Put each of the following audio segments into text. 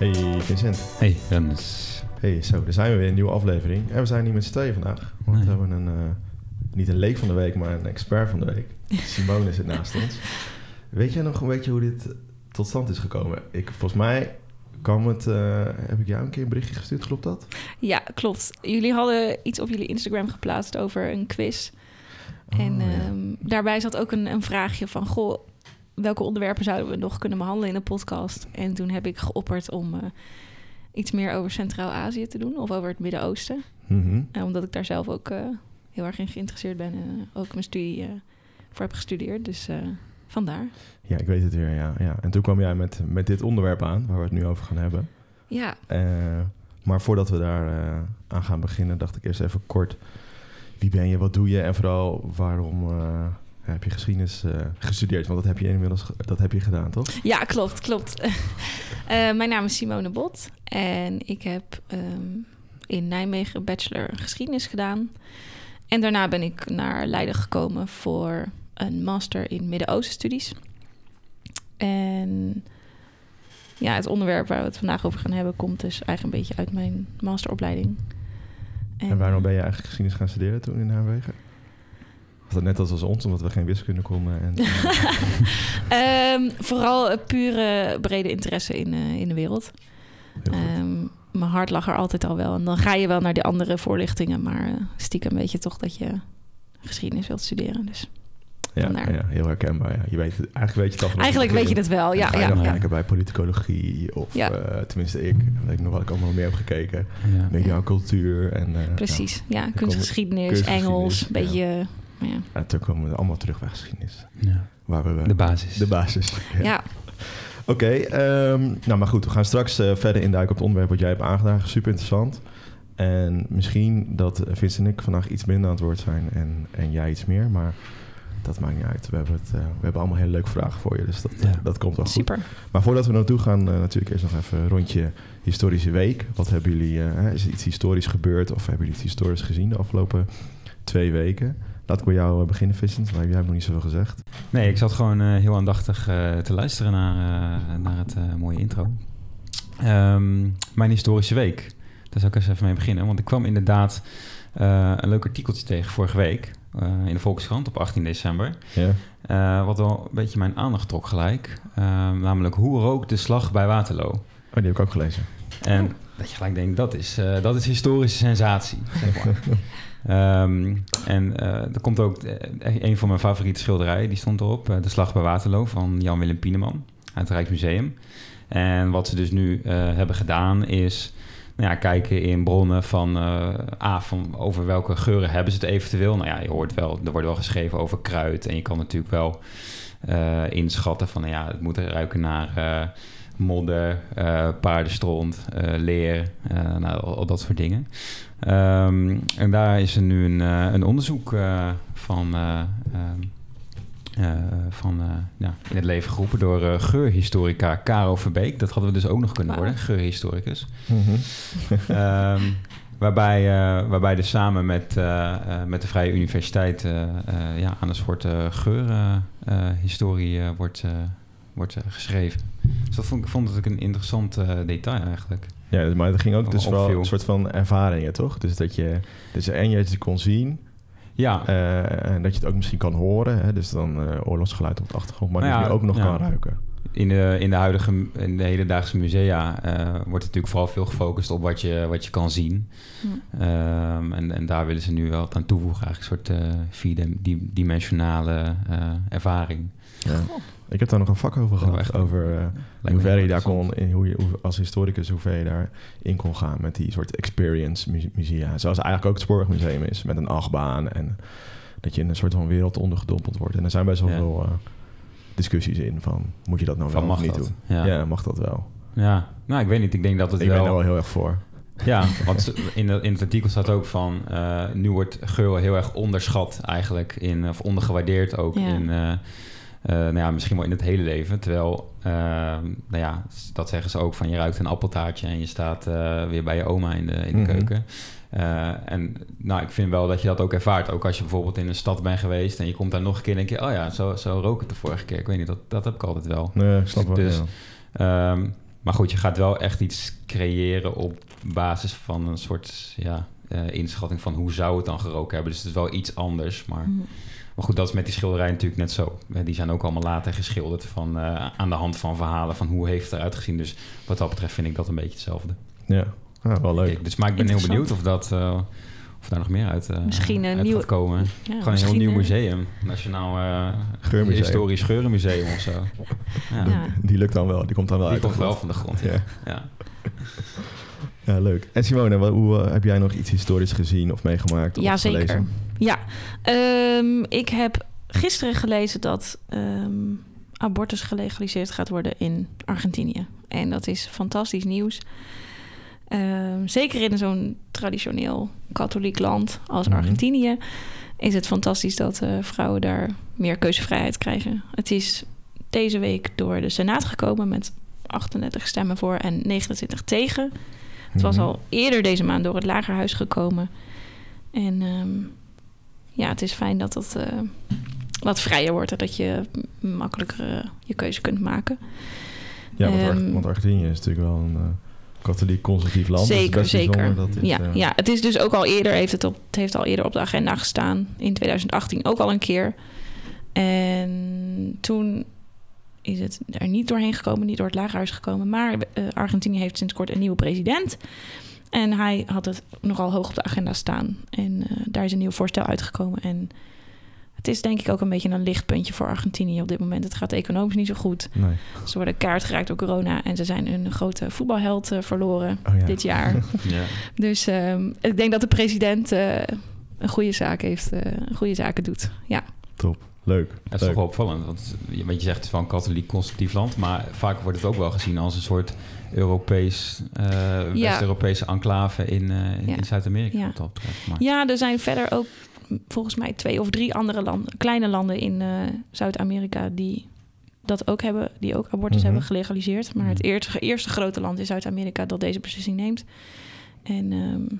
Hey Vincent. Hey. Hey, zo, daar zijn we weer, een nieuwe aflevering. En we zijn niet met z'n tweeën vandaag. Want Nee. we hebben een, eh, niet een leek van de week, maar een expert van de week. Simone zit naast ons. Weet jij nog een beetje hoe dit tot stand is gekomen? Ik, volgens mij kwam het, eh, heb ik jou een keer een berichtje gestuurd, klopt dat? Ja, klopt. Jullie hadden iets op jullie Instagram geplaatst over een quiz. en Oh, ja. ehm, daarbij zat ook een, een vraagje van... Goh, welke onderwerpen zouden we nog kunnen behandelen in de podcast? En toen heb ik geopperd om eh, iets meer over Centraal-Azië te doen... of over het Midden-Oosten. Mhm. En omdat ik daar zelf ook eh, heel erg in geïnteresseerd ben... en eh, ook mijn studie eh, voor heb gestudeerd. Dus eh, vandaar. Ja, ik weet het weer, ja. ja. En toen kwam jij met, met dit onderwerp aan, waar we het nu over gaan hebben. Ja, Eh, maar voordat we daar eh, aan gaan beginnen, dacht ik eerst even kort... Wie ben je, wat doe je en vooral waarom eh, heb je geschiedenis eh, gestudeerd? Want dat heb je inmiddels dat heb je gedaan, toch? Ja, klopt, klopt. Eh, mijn naam is Simone Bot en ik heb ehm, in Nijmegen een bachelor geschiedenis gedaan. En daarna ben ik naar Leiden gekomen voor een master in Midden-Oosten studies. En ja, het onderwerp waar we het vandaag over gaan hebben komt dus eigenlijk een beetje uit mijn masteropleiding. En, waarom ben je eigenlijk geschiedenis gaan studeren toen in Nijmegen? Was dat net als als ons, omdat we geen wiskunde konden? En, Ehm, vooral een pure brede interesse in, eh, in de wereld. Ehm, mijn hart lag er altijd al wel. En dan ga je wel naar die andere voorlichtingen. Maar eh, stiekem weet je toch dat je geschiedenis wilt studeren. Dus ja, ja, heel herkenbaar. Ja. Je weet het, eigenlijk weet je het al eigenlijk weet je het wel. Ja, Dan ga je ja, kijken bij politicologie of Ja. eh, tenminste ik. Dan weet ik nog wat ik allemaal meer heb gekeken. Ja. Media en cultuur en... eh, Precies. Ja, komen kunstgeschiedenis, kunstgeschiedenis, Engels, ja. een beetje... Ja. Ja, toen komen we allemaal terug bij geschiedenis. Ja. Waar we, De basis. De basis. Ja. Oké, ehm, nou maar goed, we gaan straks eh, verder induiken op het onderwerp wat jij hebt aangedragen. Super interessant. En misschien dat eh, Vince en ik vandaag iets minder aan het woord zijn en, en jij iets meer, maar dat maakt niet uit. We hebben, het, eh, we hebben allemaal hele leuke vragen voor je, dus dat, Ja. dat komt wel goed. Super. Maar voordat we naartoe gaan, eh, natuurlijk eerst nog even een rondje historische week. Wat hebben jullie, eh, hè, is er iets historisch gebeurd of hebben jullie iets historisch gezien de afgelopen twee weken? Laat ik bij jou eh, beginnen, Vincent, want jij hebt nog niet zoveel gezegd. Nee, ik zat gewoon eh, heel aandachtig eh, te luisteren naar, naar het mooie intro. Ehm, mijn historische week. Daar zou ik eens even mee beginnen. Want ik kwam inderdaad een leuk artikeltje tegen vorige week. in de Volkskrant op 18 december. Wat wel een beetje mijn aandacht trok gelijk. Ehm, namelijk hoe rook de slag bij Waterloo? Oh, die heb ik ook gelezen. En dat je gelijk denkt, dat is, dat is historische sensatie. Zeg maar. Ehm, en eh, er komt ook eh, een van mijn favoriete schilderijen, die stond erop. eh, de Slag bij Waterloo van Jan-Willem Pieneman uit het Rijksmuseum. En wat ze dus nu hebben gedaan is nou ja, kijken in bronnen van, A, over welke geuren hebben ze het eventueel. Nou ja, je hoort wel, er wordt wel geschreven over kruid. En je kan natuurlijk wel inschatten van, nou ja, het moet ruiken naar... modder, eh, paardenstront, eh, leer, eh, nou, al, al dat soort dingen. Ehm, en daar is er nu een, een onderzoek van, eh, ehm, eh, van ja, in het leven geroepen door geurhistorica Caro Verbeek. Dat hadden we dus ook nog kunnen worden, geurhistoricus. Mhm. Ehm, waarbij, eh, waarbij dus samen met, met de Vrije Universiteit ja, aan een soort uh, geurhistorie wordt, wordt geschreven. Dus dat vond ik vond ik een interessant eh, detail eigenlijk. Ja, maar het ging ook dus wel een soort van ervaringen, toch? Dus dat je, dus en je het kon zien, Ja, eh, en dat je het ook misschien kan horen. Hè? Dus dan eh, oorlogsgeluid op de achtergrond, maar Nou dat ja, je ook nog ja. kan ruiken. in de, in de huidige, in de hedendaagse musea eh, wordt natuurlijk vooral veel gefocust op wat je, wat je kan zien. Hm. Ehm, en, en daar willen ze nu wel wat aan toevoegen, eigenlijk een soort eh vierdimensionale eh ervaring. Ja. Ik heb daar nog een vak over gehad, echt? over eh, hoe ver heel je daar kon, in, hoe je, hoe, als historicus, hoe ver je daar in kon gaan met die soort experience mu- musea. Zoals eigenlijk ook het Spoorwegmuseum is, met een achtbaan en dat je in een soort van wereld ondergedompeld wordt. En er zijn best wel Ja. veel eh, discussies in van, moet je dat nou Van wel of mag niet dat? doen? Ja. Ja. mag dat wel. Ja, nou, ik weet niet. Ik denk dat het Ik wel... ben er wel heel erg voor. Ja, want in, de, in het artikel staat ook van... eh, nu wordt geur heel erg onderschat eigenlijk, in, of ondergewaardeerd ook Ja. in... eh, eh, nou ja, misschien wel in het hele leven. Terwijl, eh, nou ja, dat zeggen ze ook van je ruikt een appeltaartje en je staat eh, weer bij je oma in de, in de Mhm. keuken. Eh, en nou, ik vind wel dat je dat ook ervaart. Ook als je bijvoorbeeld in een stad bent geweest en je komt daar nog een keer en denk je, oh ja, zo, zo rook het de vorige keer. Ik weet niet, dat, dat heb ik altijd wel. Nee, ik snap wel. Dus- ja. Ehm, maar goed, je gaat wel echt iets creëren op basis van een soort ja, eh, inschatting van hoe zou het dan geroken hebben. Dus het is wel iets anders. Maar, Mhm. Maar goed, dat is met die schilderijen natuurlijk net zo. Eh, Die zijn ook allemaal later geschilderd van, eh, aan de hand van verhalen van hoe heeft het eruit gezien. Dus wat dat betreft vind ik dat een beetje hetzelfde. Ja, ah, wel leuk. Kijk, dus, maar ik ben heel benieuwd of, dat, eh, of daar nog meer uit, eh, Misschien een uit nieuwe- gaat komen. Ja, Gewoon een heel nieuw museum. Nationaal eh, Geurmuseum. Historisch Geurenmuseum of zo. Ja. Die lukt dan wel, die komt dan wel Die uit. komt de wel van de grond. Ja. Ja. Ja. Ja, leuk. En Simone, wat, hoe, eh, heb jij nog iets historisch gezien of meegemaakt? Of Ja, zeker. gelezen? Ja, Ehm, ik heb gisteren gelezen dat ehm, abortus gelegaliseerd gaat worden in Argentinië. En dat is fantastisch nieuws. Ehm, zeker in zo'n traditioneel katholiek land als Mhm. Argentinië is het fantastisch dat eh, vrouwen daar meer keuzevrijheid krijgen. Het is deze week door de Senaat gekomen met 38 stemmen voor en 29 tegen. Het was Mhm. al eerder deze maand door het Lagerhuis gekomen. En ehm, ja, het is fijn dat het eh, wat vrijer wordt en dat je makkelijker je keuze kunt maken. Ja, want, Ehm, want Argentinië is natuurlijk wel een eh, katholiek conservatief land. dus Zeker, zeker. Dat dit, ja, eh, ja, het is dus ook al eerder, heeft het, op, het heeft al eerder op de agenda gestaan. In 2018 ook al een keer. En toen is het er niet doorheen gekomen, niet door het lagerhuis gekomen. Maar eh, Argentinië heeft sinds kort een nieuwe president. En hij had het nogal hoog op de agenda staan. En eh, daar is een nieuw voorstel uitgekomen. En het is denk ik ook een beetje een lichtpuntje voor Argentinië op dit moment. Het gaat economisch niet zo goed. Nee. Ze worden kaart geraakt door corona. En ze zijn een grote voetbalheld eh, verloren Oh ja. dit jaar. Ja. Dus ehm, ik denk dat de president een goede zaak heeft, goede zaken doet. Ja, Top. Leuk. Dat is Leuk. toch wel opvallend, want je, wat je zegt het is wel een katholiek conservatief land, maar vaak wordt het ook wel gezien als een soort Europees, eh, West-Europese enclave in, eh, in, Ja. in Zuid-Amerika. Ja. Ja er zijn verder ook volgens mij twee of drie andere landen, kleine landen in eh, Zuid-Amerika die dat ook hebben, die ook abortus Mhm. hebben gelegaliseerd. Maar het Mhm. eerste, eerste grote land in Zuid-Amerika dat deze beslissing neemt. En ehm,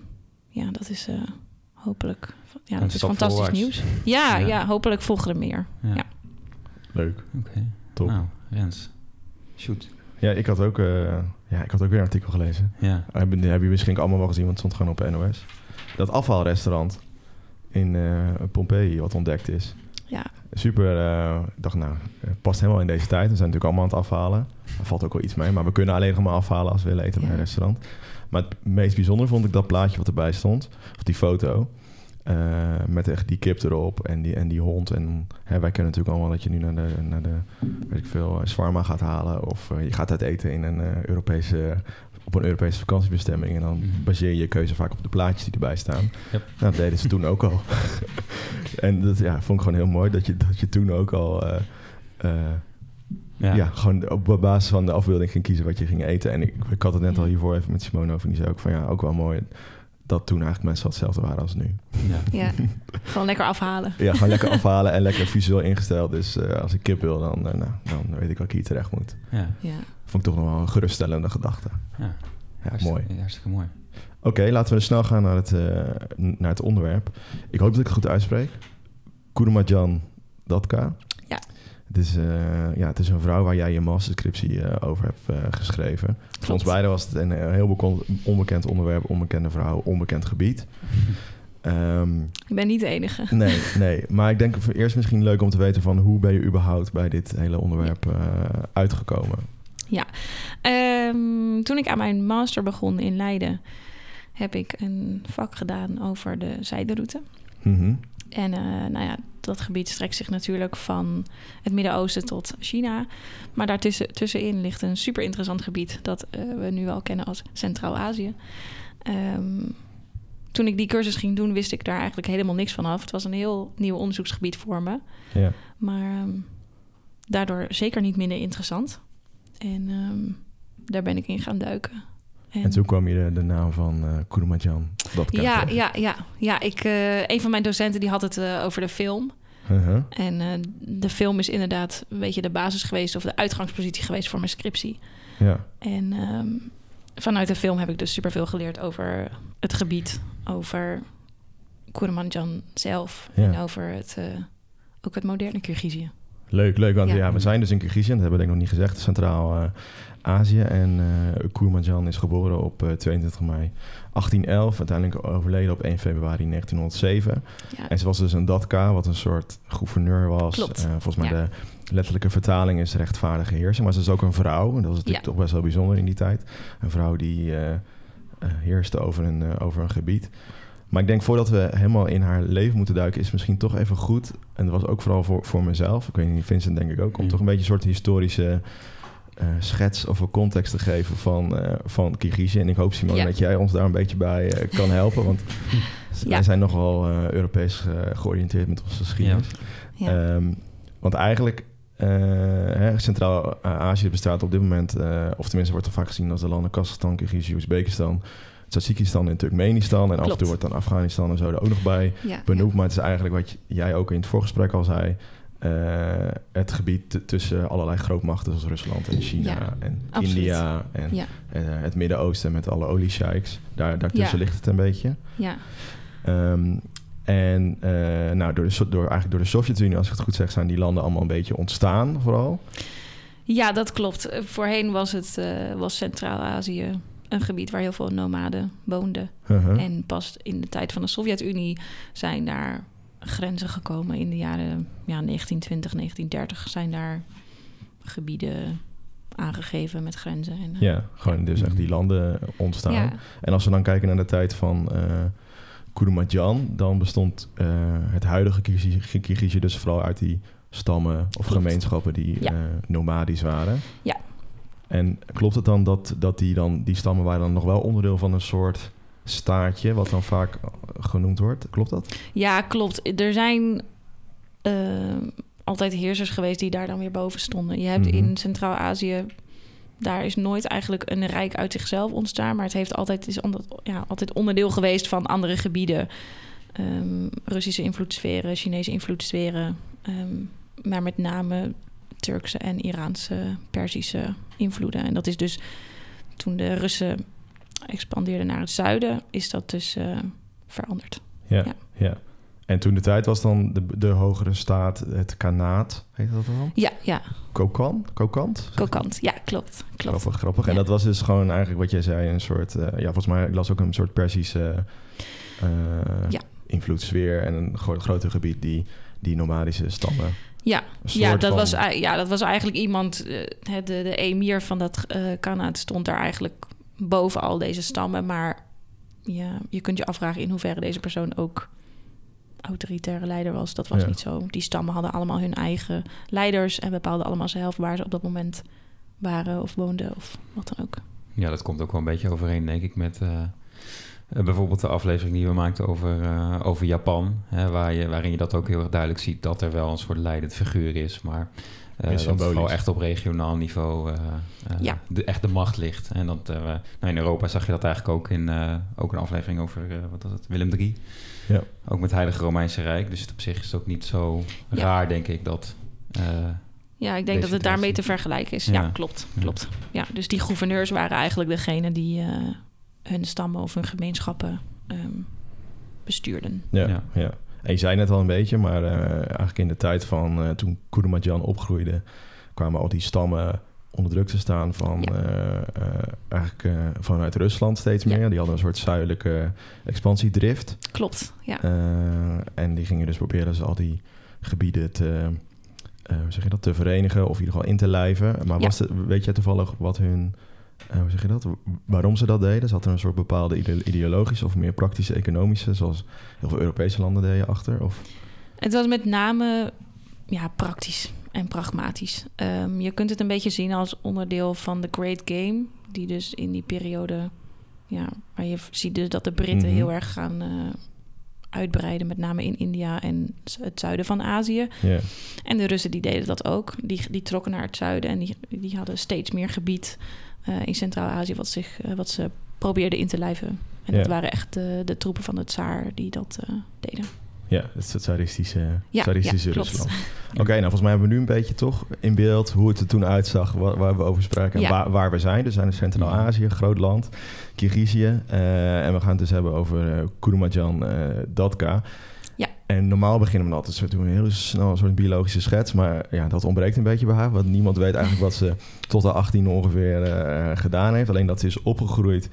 ja, dat is eh, hopelijk, ja, dat is fantastisch voorwaarts. nieuws. Ja, Ja. ja. hopelijk volgen er meer. Ja. Ja. Leuk. Oké. Top. Nou, Rens. Shoot. Ja, ik had ook, eh, ja, ik had ook weer een artikel gelezen. Ja. Hebben, hebben jullie misschien allemaal wel gezien, want het stond gewoon op NOS. Dat afvalrestaurant in eh Pompeii wat ontdekt is. Ja. Super, eh, ik dacht nou, past helemaal in deze tijd. We zijn natuurlijk allemaal aan het afhalen. Er valt ook wel iets mee, maar we kunnen alleen nog maar afhalen als we willen eten bij Ja. een restaurant. Maar het meest bijzonder vond ik dat plaatje wat erbij stond, of die foto. eh, met echt die kip erop en die, en die hond. En hè, wij kennen natuurlijk allemaal dat je nu naar de, naar de weet ik veel, shawarma gaat halen. Of eh, je gaat uit eten in een eh, Europese, op een Europese vakantiebestemming. En dan Mhm. baseer je je keuze vaak op de plaatjes die erbij staan. Yep. Nou, dat deden ze toen ook al. en dat ja, vond ik gewoon heel mooi dat je, dat je toen ook al... Ja. ja. gewoon op basis van de afbeelding ging kiezen wat je ging eten. En ik, ik had het net al hiervoor even met Simone over. En die zei ook van ja, ook wel mooi dat toen eigenlijk mensen wel hetzelfde waren als nu. Ja. Ja, gewoon lekker afhalen. Ja, gewoon lekker afhalen en lekker visueel ingesteld. Dus eh, als ik kip wil, dan, eh, nou, dan weet ik dat ik hier terecht moet. Ja. Ja. Vond ik toch nog wel een geruststellende gedachte. Ja. Ja, Hartstikke- mooi. Hartstikke mooi. Oké, laten we snel gaan naar het, eh, naar het onderwerp. Ik hoop dat ik het goed uitspreek. Kurmajan Datka. Ja. Het is, eh, ja, het is een vrouw waar jij je masterscriptie eh, over hebt eh, geschreven. Voor ons beiden was het een heel bekend, onbekend onderwerp, onbekende vrouw, onbekend gebied. Ehm, Ik ben niet de enige. nee, nee. Maar ik denk voor eerst misschien leuk om te weten van hoe ben je überhaupt bij dit hele onderwerp uitgekomen? Ehm, toen ik aan mijn master begon in Leiden, heb ik een vak gedaan over de zijderoute. Mhm. En eh, nou ja, dat gebied strekt zich natuurlijk van het Midden-Oosten tot China. Maar daartussen tussenin ligt een super interessant gebied dat eh, we nu wel kennen als Centraal-Azië. Ehm, toen ik die cursus ging doen, wist ik daar eigenlijk helemaal niks van af. Het was een heel nieuw onderzoeksgebied voor me. Ja. Maar ehm, daardoor zeker niet minder interessant. En ehm, daar ben ik in gaan duiken. En toen kwam je de, de naam van Datka ja, tegen. ja, ja, ja. Ik, eh, een van mijn docenten die had het eh, over de film. Uh-huh. En de film is inderdaad een beetje de basis geweest... of de uitgangspositie geweest voor mijn scriptie. Ja. En ehm, vanuit de film heb ik dus superveel geleerd over het gebied... over Kurmanjan zelf Ja. en over het, ook het moderne Kirgizië. Leuk, leuk. Want ja, Ja. we zijn dus in Kyrgyzstan, dat hebben we denk ik nog niet gezegd, Centraal-Azië. en uh, Kurmanjan is geboren op uh, 22 mei 1811, uiteindelijk overleden op 1 februari 1907. Ja. En ze was dus een datka, wat een soort gouverneur was. Klopt. Uh, volgens mij Ja. de letterlijke vertaling is rechtvaardige heersing. Maar ze is ook een vrouw, en dat was natuurlijk Ja. toch best wel bijzonder in die tijd. Een vrouw die uh, heerste over een, uh, over een gebied. Maar ik denk voordat we helemaal in haar leven moeten duiken, is het misschien toch even goed. En dat was ook vooral voor, voor mezelf. Ik weet niet, Vincent denk ik ook. Om Ja. toch een beetje een soort historische uh, schets of een context te geven van, uh, van Kyrgyzije. En ik hoop, Simone, Ja. dat jij ons daar een beetje bij uh, kan helpen. Want Ja. wij zijn nogal uh, Europees georiënteerd met onze geschiedenis. Ja. Um, want eigenlijk, uh, Centraal-Azië bestaat op dit moment, uh, of tenminste wordt er vaak gezien als de landen Kazachstan, Kyrgyzije, Oezbekistan, Tajikistan en Turkmenistan. En Klopt. af en toe wordt dan Afghanistan en zo er ook nog bij Ja. benoemd. Maar het is eigenlijk wat jij ook in het voorgesprek al zei. Uh, het gebied tussen allerlei grootmachten zoals Rusland en China Ja, en absoluut. India en Ja. uh, het Midden-Oosten met alle oliesheiks. Daar, daartussen Ja. ligt het een beetje. Ja. Um, en uh, nou, door, de, door, eigenlijk door de Sovjet-Unie, als ik het goed zeg, zijn die landen allemaal een beetje ontstaan vooral. Ja, dat klopt. Eh, Voorheen was, het, eh, was Centraal-Azië een gebied waar heel veel nomaden woonden. Uh-huh. En pas in de tijd van de Sovjet-Unie zijn daar grenzen gekomen. In de jaren ja, 1920, 1930 zijn daar gebieden aangegeven met grenzen. En, eh, Ja, gewoon dus echt die landen ontstaan. ja, En als we dan kijken naar de tijd van uh, Kurumadjan, dan bestond uh, het huidige Kyrgyzije dus vooral uit die stammen of Klopt. gemeenschappen die Ja. uh, nomadisch waren. Ja. En klopt het dan dat, dat die, dan, die stammen waren dan nog wel onderdeel van een soort staatje, wat dan vaak genoemd wordt? Klopt dat? ja, klopt. Er zijn eh, altijd heersers geweest die daar dan weer boven stonden. Je hebt Mhm. in Centraal-Azië... Daar is nooit eigenlijk een rijk uit zichzelf ontstaan, maar het heeft altijd, is onder, ja, altijd onderdeel geweest van andere gebieden. Ehm, Russische invloedssferen, Chinese invloedssferen, ehm, maar met name Turkse en Iraanse, Perzische invloeden. En dat is dus toen de Russen expandeerden naar het zuiden, is dat dus eh, veranderd. Ja, Ja. ja. En toen de tijd was dan de, de hogere staat, het kanaat, heet dat dan? Ja, ja, Kokan? Kokant? kokant. Ja, klopt. klopt. Grappig, grappig. En dat was dus gewoon eigenlijk wat jij zei, een soort... eh, ja, volgens mij, ik las ook een soort Persische eh Ja. invloedssfeer... en een gro groter gebied die, die nomadische stammen... Ja, ja, dat van- was, ja, dat was eigenlijk iemand, de, de emir van dat eh kanaat stond daar eigenlijk boven al deze stammen. Maar ja, je kunt je afvragen in hoeverre deze persoon ook autoritaire leider was. Dat was Ja. niet zo. Die stammen hadden allemaal hun eigen leiders en bepaalden allemaal zelf waar ze op dat moment waren of woonden of wat dan ook. Ja, dat komt ook wel een beetje overeen, denk ik, met eh, eh, bijvoorbeeld de aflevering die we maakten over, eh, over Japan. Hè, waar je, waarin je dat ook heel erg duidelijk ziet dat er wel een soort leidend figuur is. Maar Meer dat het symbolisch. echt op regionaal niveau eh, eh, Ja. de, echt de macht ligt. En dat, eh, nou, in Europa zag je dat eigenlijk ook in eh, ook een aflevering over wat was het, Willem III. Ja. Ook met het Heilige Romeinse Rijk. Dus op zich is het ook niet zo Ja. raar, denk ik, dat... eh, Ja, ik denk dat het daarmee te vergelijken is. Ja, Ja. klopt. Klopt. Ja, dus die gouverneurs waren eigenlijk degene die eh, hun stammen of hun gemeenschappen ehm, bestuurden. Ja, Ja. En je zei net al een beetje, maar eh, eigenlijk in de tijd van eh, toen Kurumadjan opgroeide... kwamen al die stammen onder druk te staan van Ja. eh, eigenlijk vanuit Rusland steeds Ja. meer. Die hadden een soort zuidelijke expansiedrift. Klopt, ja. En die gingen dus proberen ze al die gebieden te, zeg je dat, te verenigen of in ieder geval in te lijven. Maar Ja. was het, weet jij toevallig wat hun, hoe zeg je dat, waarom ze dat deden? Zat er een soort bepaalde ide- ideologische of meer praktische economische, zoals heel veel Europese landen deden achter? Of, Het was met name ja, praktisch en pragmatisch. Ehm, je kunt het een beetje zien als onderdeel van de Great Game, die dus in die periode, ja, waar je ziet dus dat de Britten Mhm. heel erg gaan eh, uitbreiden, met name in India en het zuiden van Azië. En de Russen die deden dat ook. Die, die trokken naar het zuiden en die, die hadden steeds meer gebied eh, in Centraal-Azië wat, zich, eh, wat ze probeerden in te lijven. En Ja. dat waren echt de, de troepen van de tsaar die dat eh, deden. ja, het is het tsaristische, Ja, tsaristische ja, klopt. Rusland. Oké, nou volgens mij hebben we nu een beetje toch in beeld hoe het er toen uitzag, waar, waar we over spraken en Ja. waar, waar we zijn. Dus we zijn in Centraal-Azië, groot land, eh, en we gaan het dus hebben over eh Kurumadjan eh, Datka. En normaal beginnen we altijd zo doen een heel snel een soort biologische schets. Maar ja, dat ontbreekt een beetje bij haar. Want niemand weet eigenlijk wat ze tot de 18 ongeveer eh, gedaan heeft. Alleen dat ze is opgegroeid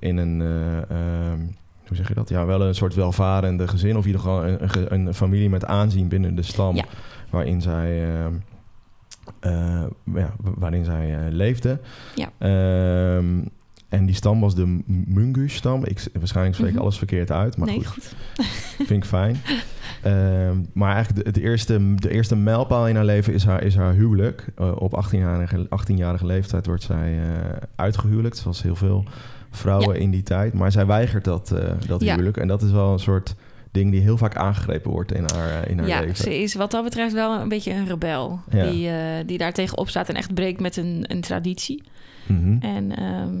in een... eh, ehm, hoe zeg je dat? Ja, wel een soort welvarende gezin. Of in ieder geval een, een, ge- een familie met aanzien binnen de stam. Ja. Waarin zij, ehm, ja, wa- waarin zij eh, leefde. Ja. Ehm, en die stam was de Mungu-stam. Ik, waarschijnlijk spreek ik Mhm. alles verkeerd uit. Maar nee, goed, goed. vind ik fijn. Ehm, maar eigenlijk de, eerste, de eerste mijlpaal in haar leven is haar, is haar huwelijk. Eh, op 18-jarige 18-jarige leeftijd wordt zij eh uitgehuwelijkt, zoals heel veel vrouwen in die tijd. Maar zij weigert dat, eh, dat Ja. huwelijk. En dat is wel een soort ding die heel vaak aangegrepen wordt in haar, in haar Ja, leven. ze is wat dat betreft wel een beetje een rebel. Ja. Die, eh, die daar tegenop staat en echt breekt met een, een traditie. Mhm. En ehm,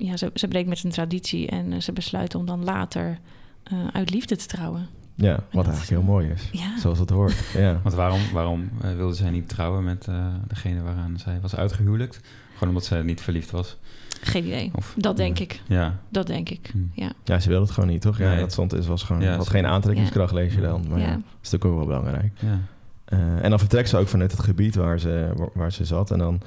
ja, ze, ze breekt met een traditie en eh, ze besluit om dan later eh, uit liefde te trouwen. Ja, wat is, eigenlijk heel mooi is. Ja, Zoals het hoort. Ja. Want waarom, waarom eh, wilde zij niet trouwen met eh, degene waaraan zij was uitgehuwelijkt? Gewoon omdat zij niet verliefd was? geen idee. Of, Dat denk ik. Ja. Dat denk ik. Hm. Ja. ja, ze wil het gewoon niet, toch? Ja, Nee. dat stond is was gewoon Ja, had geen aantrekkingskracht, lees je dan. Maar ja, Ja. dat is natuurlijk ook wel belangrijk. ja. Eh, en dan vertrekt ze ook vanuit het gebied waar ze, waar, waar ze zat. En dan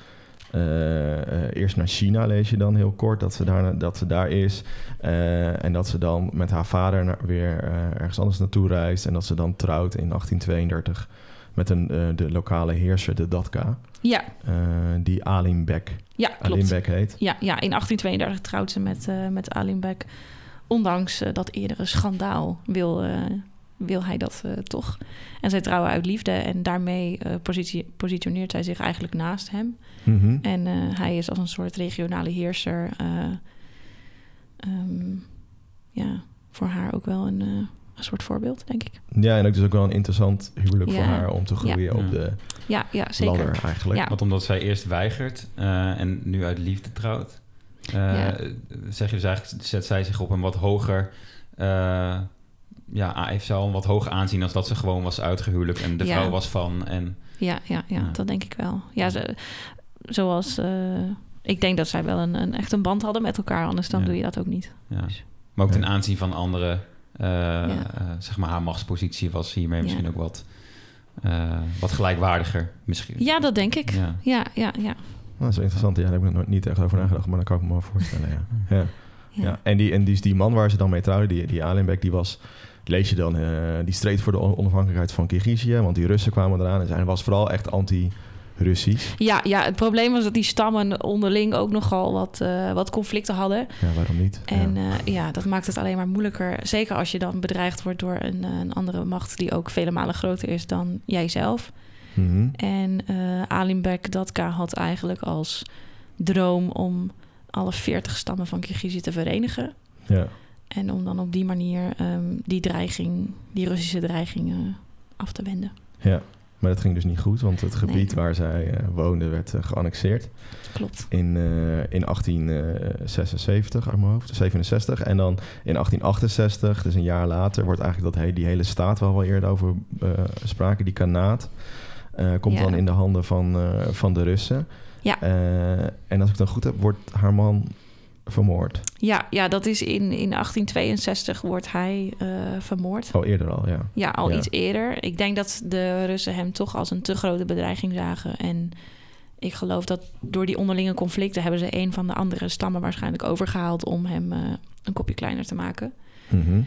eerst naar China lees je dan heel kort dat ze daar, dat ze daar is. Eh, en dat ze dan met haar vader naar- weer eh, ergens anders naartoe reist. En dat ze dan trouwt in 1832 met een, eh, de lokale heerser, de Datka. Ja, eh, die Alim Bek, ja, Alim klopt. Bek heet. Ja, ja, in 1832 trouwt ze met, eh met. Ondanks eh, dat eerdere schandaal wil, eh, wil hij dat eh, toch. En zij trouwen uit liefde en daarmee eh, positie- positioneert zij zich eigenlijk naast hem. Mhm. En eh, hij is als een soort regionale heerser. eh, ehm, ja, voor haar ook wel een, eh, een soort voorbeeld, denk ik. Ja, en ook dus ook wel een interessant huwelijk voor haar om te groeien Ja. op de Ja, ja zeker. ladder eigenlijk. Ja. Want omdat zij eerst weigert eh, en nu uit liefde trouwt, eh, Ja. zeg je dus eigenlijk, zet zij zich op een wat hoger, eh, ja, heeft ze al een wat hoger aanzien als dat ze gewoon was uitgehuwelijk en de Ja. vrouw was van. En Ja, ja, ja, Ja. dat denk ik wel. Ja, ze, zoals... eh, ik denk dat zij wel een, een, echt een band hadden met elkaar, anders dan Ja. doe je dat ook niet. ja. Maar ook ten aanzien van anderen, eh, eh, zeg maar, haar machtspositie was hiermee Ja. misschien ook wat, eh, wat gelijkwaardiger. Misschien. Ja, dat denk ik. Ja. Ja, ja, ja. Dat is wel interessant. Ja, daar heb ik nog nooit- niet echt over nagedacht, maar dat kan ik me wel voorstellen. Ja. Ja. ja. Ja. En, die, en die, die man waar ze dan mee trouwden, die, die Alenbeck, die was, lees je dan, eh, die streed voor de on- onafhankelijkheid van Kirgizië, want die Russen kwamen eraan en hij was vooral echt anti-Russisch. Ja, ja, het probleem was dat die stammen onderling ook nogal wat, eh, wat conflicten hadden. Ja, waarom niet? En ja. ja. ja, dat maakt het alleen maar moeilijker. Zeker als je dan bedreigd wordt door een, eh, een andere macht die ook vele malen groter is dan jijzelf. Mhm. En eh Alimbek Datka had eigenlijk als droom om alle 40 stammen van Kirgizië te verenigen. ja. En om dan op die manier ehm, die dreiging, die Russische dreiging eh, af te wenden. ja, maar dat ging dus niet goed, want het gebied Nee. waar zij eh, woonde werd eh, geannexeerd Klopt. in, in 1876 uit mijn hoofd, 67. En dan in 1868, dus een jaar later, wordt eigenlijk dat he die hele staat waar we al eerder over spraken, die kanaat, komt Ja. dan in de handen van, van de Russen. Ja. En als ik het dan goed heb, wordt haar man vermoord. Ja, ja dat is in, in 1862 wordt hij eh, vermoord. Oh, eerder al, ja. Ja, al Ja. iets eerder. Ik denk dat de Russen hem toch als een te grote bedreiging zagen. En ik geloof dat door die onderlinge conflicten hebben ze een van de andere stammen waarschijnlijk overgehaald om hem eh, een kopje kleiner te maken. Mhm.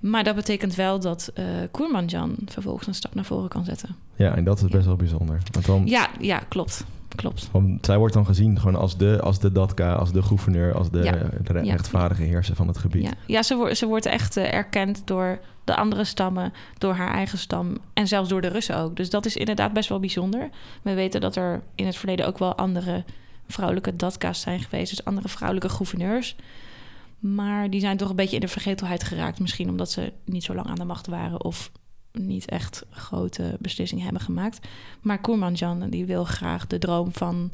Maar dat betekent wel dat eh Koermanjan vervolgens een stap naar voren kan zetten. Ja, en dat is Ja. best wel bijzonder. Want, dan, Ja, ja, klopt. Klopt. want zij wordt dan gezien gewoon als de, als de datka, als de gouverneur, als de, Ja. rechtvaardige heerser van het gebied. Ja, ja ze, wordt ze wordt echt eh, erkend door de andere stammen, door haar eigen stam en zelfs door de Russen ook. Dus dat is inderdaad best wel bijzonder. We weten dat er in het verleden ook wel andere vrouwelijke datka's zijn geweest, dus andere vrouwelijke gouverneurs. Maar die zijn toch een beetje in de vergetelheid geraakt. Misschien omdat ze niet zo lang aan de macht waren of niet echt grote beslissingen hebben gemaakt. Maar Koermanjan die wil graag de droom van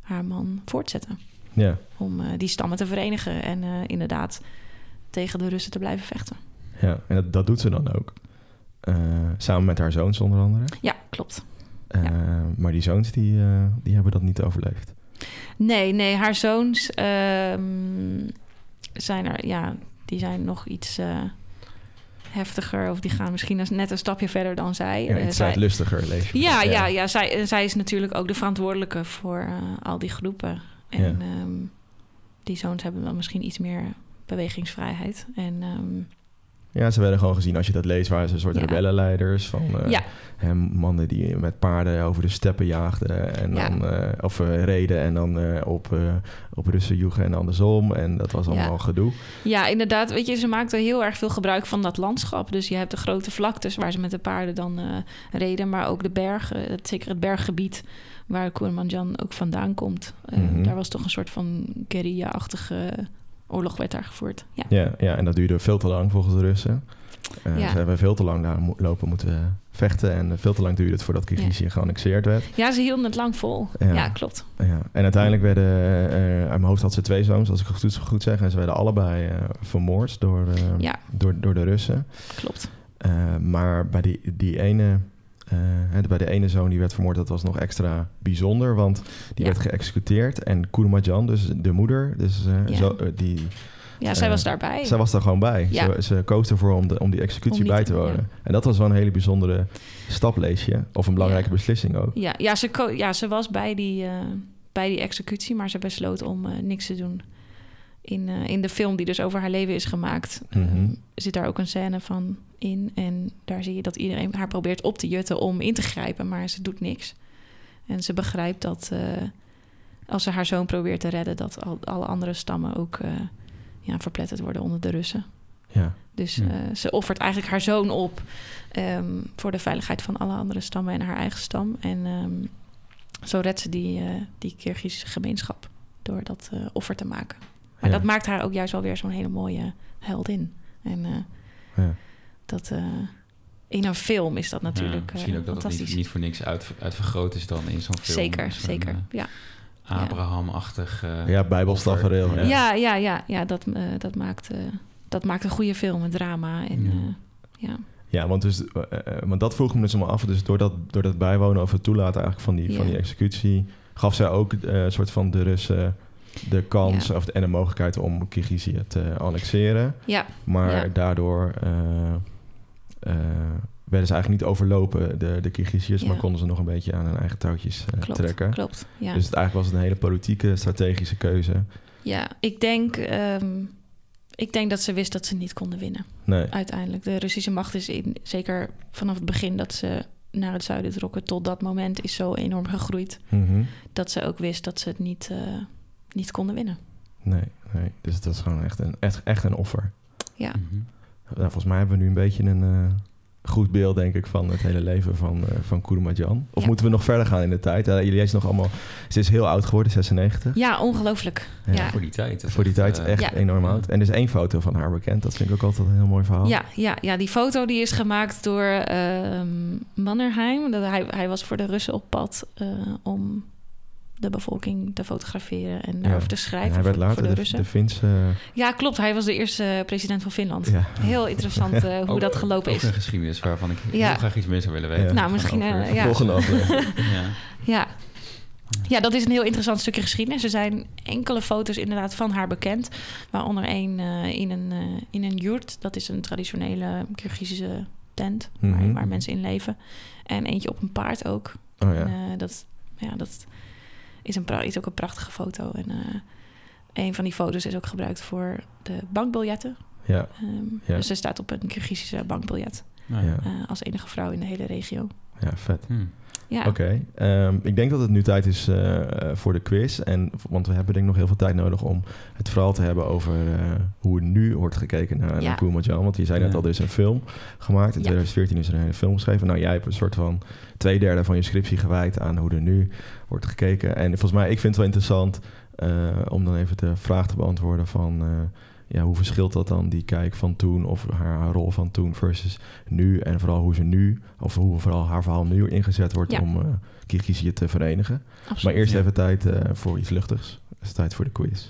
haar man voortzetten Ja, om eh, die stammen te verenigen en eh, inderdaad tegen de Russen te blijven vechten. ja. en dat, dat doet ze dan ook. Eh, samen met haar zoons onder andere. Ja, klopt. Maar die zoons die, die hebben dat niet overleefd. Nee, nee, haar zoons ehm, zijn er, ja, die zijn nog iets heftiger of die gaan misschien net een stapje verder dan zij. Ja, Eh, iets zij- lustiger lees je. ja, ja, ja. zij, eh, zij is natuurlijk ook de verantwoordelijke voor eh, al die groepen. En Ja. ehm, die zoons hebben dan misschien iets meer bewegingsvrijheid. En ehm, Ja, ze werden gewoon gezien, als je dat leest, waren ze een soort Ja. rebellenleiders van eh, ja, hè, mannen die met paarden over de steppen jaagden en Ja. dan, eh, of eh, reden en dan op, op Russen joegen en andersom. En dat was allemaal gedoe. ja, inderdaad. Weet je, ze maakten heel erg veel gebruik van dat landschap. Dus je hebt de grote vlaktes waar ze met de paarden dan reden. Maar ook de bergen, het, zeker het berggebied waar Kurmanjan ook vandaan komt. Mhm. Daar was toch een soort van guerrilla-achtige oorlog werd daar gevoerd. Ja. Ja, ja, en dat duurde veel te lang volgens de Russen. Eh, Ja. Ze hebben veel te lang daar mo- lopen moeten vechten. En veel te lang duurde het voordat Kirgizië geannexeerd werd. ja, ze hielden het lang vol. Ja. Ja, klopt. Ja. En uiteindelijk werden, eh, uit mijn hoofd had ze twee zoons, als ik het goed, goed zeg. En ze werden allebei eh, vermoord door, eh, Ja. door, door de Russen. Klopt. Eh, maar bij die, die ene, eh, bij de ene zoon die werd vermoord, dat was nog extra bijzonder. Want die Ja. werd geëxecuteerd. En Kurmajan, dus de moeder, dus, eh, Ja. zo, eh, die, Ja, zij was daarbij. zij was daar gewoon bij. Ja. Ze, ze koos ervoor om, de, om die executie Om bij te- wonen. En dat was wel een hele bijzondere stap, lees je. Of een belangrijke beslissing ook. Ja, ja, ze, ja, ze was bij die, bij die executie, maar ze besloot om niks te doen. In, eh, in de film die dus over haar leven is gemaakt, eh, Mhm. zit daar ook een scène van in. En daar zie je dat iedereen haar probeert op te jutten om in te grijpen, maar ze doet niks. En ze begrijpt dat eh, als ze haar zoon probeert te redden, dat al, alle andere stammen ook eh, ja, verpletterd worden onder de Russen. Ja. Dus Ja. ze offert eigenlijk haar zoon op ehm, voor de veiligheid van alle andere stammen en haar eigen stam. En ehm, zo redt ze die, die gemeenschap door dat offer te maken. Maar Ja. dat maakt haar ook juist wel weer zo'n hele mooie heldin. En eh, Ja. dat eh, in een film is dat natuurlijk Ja, misschien eh, ook dat het fantastisch. niet, niet voor niks uit, uitvergroot is dan in zo'n film. zeker, zeker. ja. Abraham-achtig... eh, ja, bijbelstafereel. Ja. Ja, ja, ja, ja, dat, eh, dat, maakt, eh, dat maakt een goede film, een drama. En, Ja. ja. ja. Ja, want, dus, want dat vroeg me dus allemaal af. Dus door dat, door dat bijwonen of het toelaten eigenlijk van die, van die executie... gaf zij ook een soort van de Russen de kans Ja. of de, en de mogelijkheid om Kirgizië te annexeren. ja, Maar Ja. daardoor eh, eh, werden ze eigenlijk niet overlopen, de, de Kirgiziërs... Maar konden ze nog een beetje aan hun eigen touwtjes eh, klopt. trekken. klopt ja. Dus het, eigenlijk was het een hele politieke, strategische keuze. Ja, ik denk, ehm, ik denk dat ze wist dat ze niet konden winnen. Nee, Uiteindelijk. De Russische macht is in, zeker vanaf het begin dat ze naar het zuiden trokken tot dat moment is zo enorm gegroeid Mhm. dat ze ook wist dat ze het niet, niet konden winnen. nee, nee. Dus dat is gewoon echt een, echt, echt een offer. Ja, Mhm. Nou, volgens mij hebben we nu een beetje een eh, goed beeld, denk ik, van het hele leven van, eh van. Of Ja. moeten we nog verder gaan in de tijd? Uh, jullie is nog allemaal... Ze is heel oud geworden, 96. ja ongelooflijk. Ja. Ja. Voor die tijd. Voor die tijd eh, echt Ja. enorm oud. En er is één foto van haar bekend. Dat vind ik ook altijd een heel mooi verhaal. Ja, ja, ja, die foto die is gemaakt door ehm Mannerheim. Dat hij, hij was voor de Russen op pad eh, om de bevolking te fotograferen en daarover te En schrijven hij werd voor, later voor de, de, Russen. de Finse... Ja, klopt. Hij was de eerste eh, president van Finland. ja. Heel interessant eh, hoe ook- dat gelopen ook is. een geschiedenis waarvan ik Ja. heel graag iets meer zou willen weten. Ja. Nou, misschien, over- eh, ja. Volgende aflevering. ja. Ja. ja, dat is een heel interessant stukje geschiedenis. Er zijn enkele foto's inderdaad van haar bekend. Waaronder één eh, in, een, eh, in een yurt. Dat is een traditionele Kyrgyzische tent waar, Mhm. waar mensen in leven. En eentje op een paard ook. Oh En, ja. eh, dat, ja, dat is, een pra- is ook een prachtige foto. En eh, een van die foto's is ook gebruikt voor de bankbiljetten. ja. Ehm, Ja. Dus ze staat op een Kyrgyzische bankbiljet. Ja. Ja. eh, als enige vrouw in de hele regio. Ja, vet. Hm. Ja, Oké, ehm, ik denk dat het nu tijd is eh, voor de quiz. En, want we hebben denk ik nog heel veel tijd nodig om het verhaal te hebben over eh, hoe er nu wordt gekeken naar, Ja. Koemanjan. Want je zei net Ja. al, er is een film gemaakt. In Ja. 2014 is er een hele film geschreven. Nou, jij hebt een soort van twee derde van je scriptie gewijd aan hoe er nu wordt gekeken. En volgens mij, ik vind het wel interessant eh, om dan even de vraag te beantwoorden van... eh, ja, hoe verschilt dat dan, die kijk van toen of haar, haar rol van toen versus nu? En vooral hoe ze nu, of hoe vooral haar verhaal nu ingezet wordt Ja. om uh, Kirgizië te verenigen. absoluut. Maar eerst Ja. even tijd uh, voor iets luchtigs. Het is tijd voor de quiz.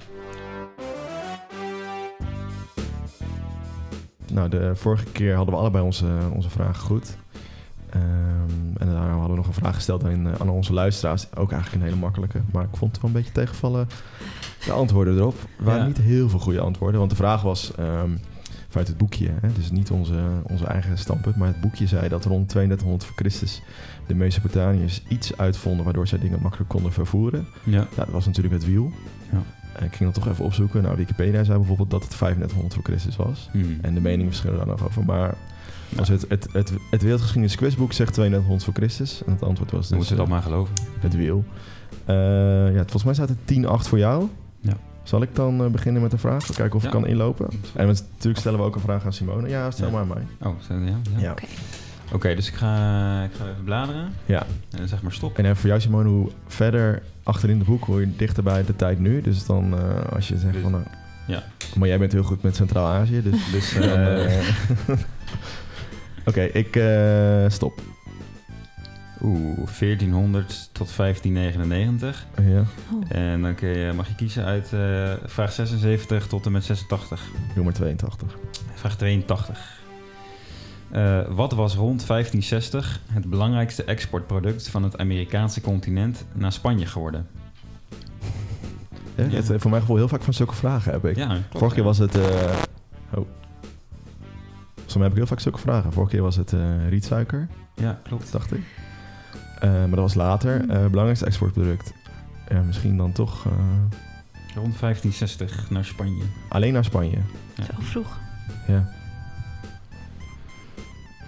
Nou, de vorige keer hadden we allebei onze, onze vragen goed. Um, en daarna hadden we nog een vraag gesteld aan, aan onze luisteraars. Ook eigenlijk een hele makkelijke. Maar ik vond het wel een beetje tegenvallen. De antwoorden erop. Er waren Ja. niet heel veel goede antwoorden. Want de vraag was... Um, vanuit het boekje, hè? dus niet onze, onze eigen standpunt, maar het boekje zei dat rond 3200 voor Christus de Mesopotamiërs iets uitvonden waardoor zij dingen makkelijk konden vervoeren. Ja. Dat was natuurlijk het wiel. Ja. Ik ging dat toch even opzoeken. Nou, Wikipedia zei bijvoorbeeld dat het 3500 voor Christus was. Hmm. En de meningen verschillen daar nog over. Maar als het, het, het, het Wereldgeschiedenis quizboek zegt 3200 voor Christus. En het antwoord was dus moeten we dat maar geloven. het wiel. Eh, ja, volgens mij staat het 10-8 voor jou. Ja. Zal ik dan eh, beginnen met de vraag? Kijken of ik kan inlopen. En we- natuurlijk stellen we ook een vraag aan Simone. Ja, stel Ja. maar aan mij. Oh, zo, ja. ja. Ja. Oké. Oké, dus ik ga, ik ga even bladeren. ja. En dan zeg maar stop. En even voor jou Simone, hoe verder achterin de boek, hoe je dichter bij de tijd nu. Dus dan eh, als je zegt Dus- van... nou, Ja. Maar jij bent heel goed met Centraal-Azië, dus... dus eh, Oké, ik eh, stop. Oeh, 1400 tot 1599. Ja, Oh. En dan kun je, mag je kiezen uit eh, vraag 76 tot en met 86. doe maar 82. Vraag 82. Eh, wat was rond 1560 het belangrijkste exportproduct van het Amerikaanse continent naar Spanje geworden? Ja, Ja. Het, voor mijn gevoel heel vaak van zulke vragen heb ik. Ja, klopt, Vorige keer was het... eh oh. Volgens mij heb ik heel vaak zulke vragen. Vorige keer was het eh, rietsuiker, Ja, klopt. dacht ik. Eh, maar dat was later. Eh, belangrijkste exportproduct. Ja, misschien dan toch eh, Rond 1560 naar Spanje. alleen naar Spanje. Zo vroeg. Ja.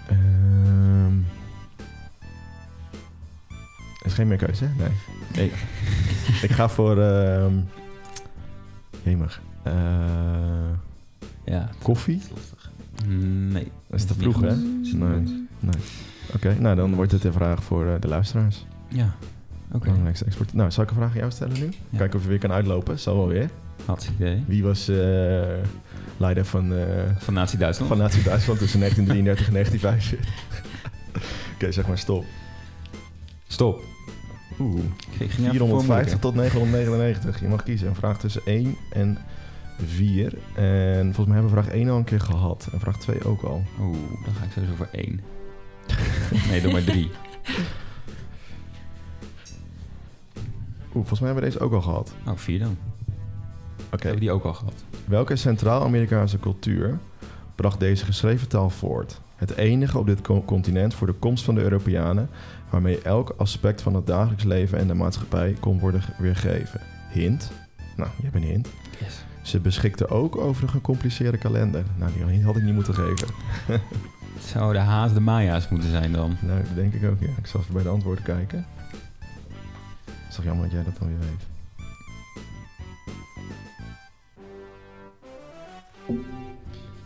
Ehm er is geen meer keuze, hè? Nee. nee. ik ga voor... ehm jemig. Eh, Ja. koffie? Nee. Dat is te vroeg, hè? Mm. Nee. Oké, nou dan wordt het een vraag voor eh, de luisteraars. Ja. Oké. Belangrijkste export. Nou, zal ik een vraag aan jou stellen nu? Ja. Kijken of je weer kan uitlopen. Zal wel weer. Hartstikke idee. Wie was eh, leider van, eh, Van Nazi Duitsland. van Nazi-Duitsland tussen 1933 en 1945? Oké, zeg maar stop. Stop. Oeh. Ik ging even 450 tot 999. Je mag kiezen. Een vraag tussen 1 en 4. En volgens mij hebben we vraag 1 al een keer gehad. En vraag 2 ook al. Oeh, dan ga ik sowieso voor één. Nee, doe maar drie. Oeh, volgens mij hebben we deze ook al gehad. Oh, vier dan. Oké. Hebben we die ook al gehad? Welke Centraal-Amerikaanse cultuur bracht deze geschreven taal voort? Het enige op dit co- continent voor de komst van de Europeanen, waarmee elk aspect van het dagelijks leven en de maatschappij kon worden ge- weergegeven. Hint. Nou, je hebt een hint. Yes. Ze beschikte ook over een gecompliceerde kalender. Nou, die had ik niet moeten geven. Het zou de haas de Maya's moeten zijn dan. Nou, dat denk ik ook, ja. Ik zal even bij de antwoorden kijken. Het is toch jammer dat jij dat dan weer weet.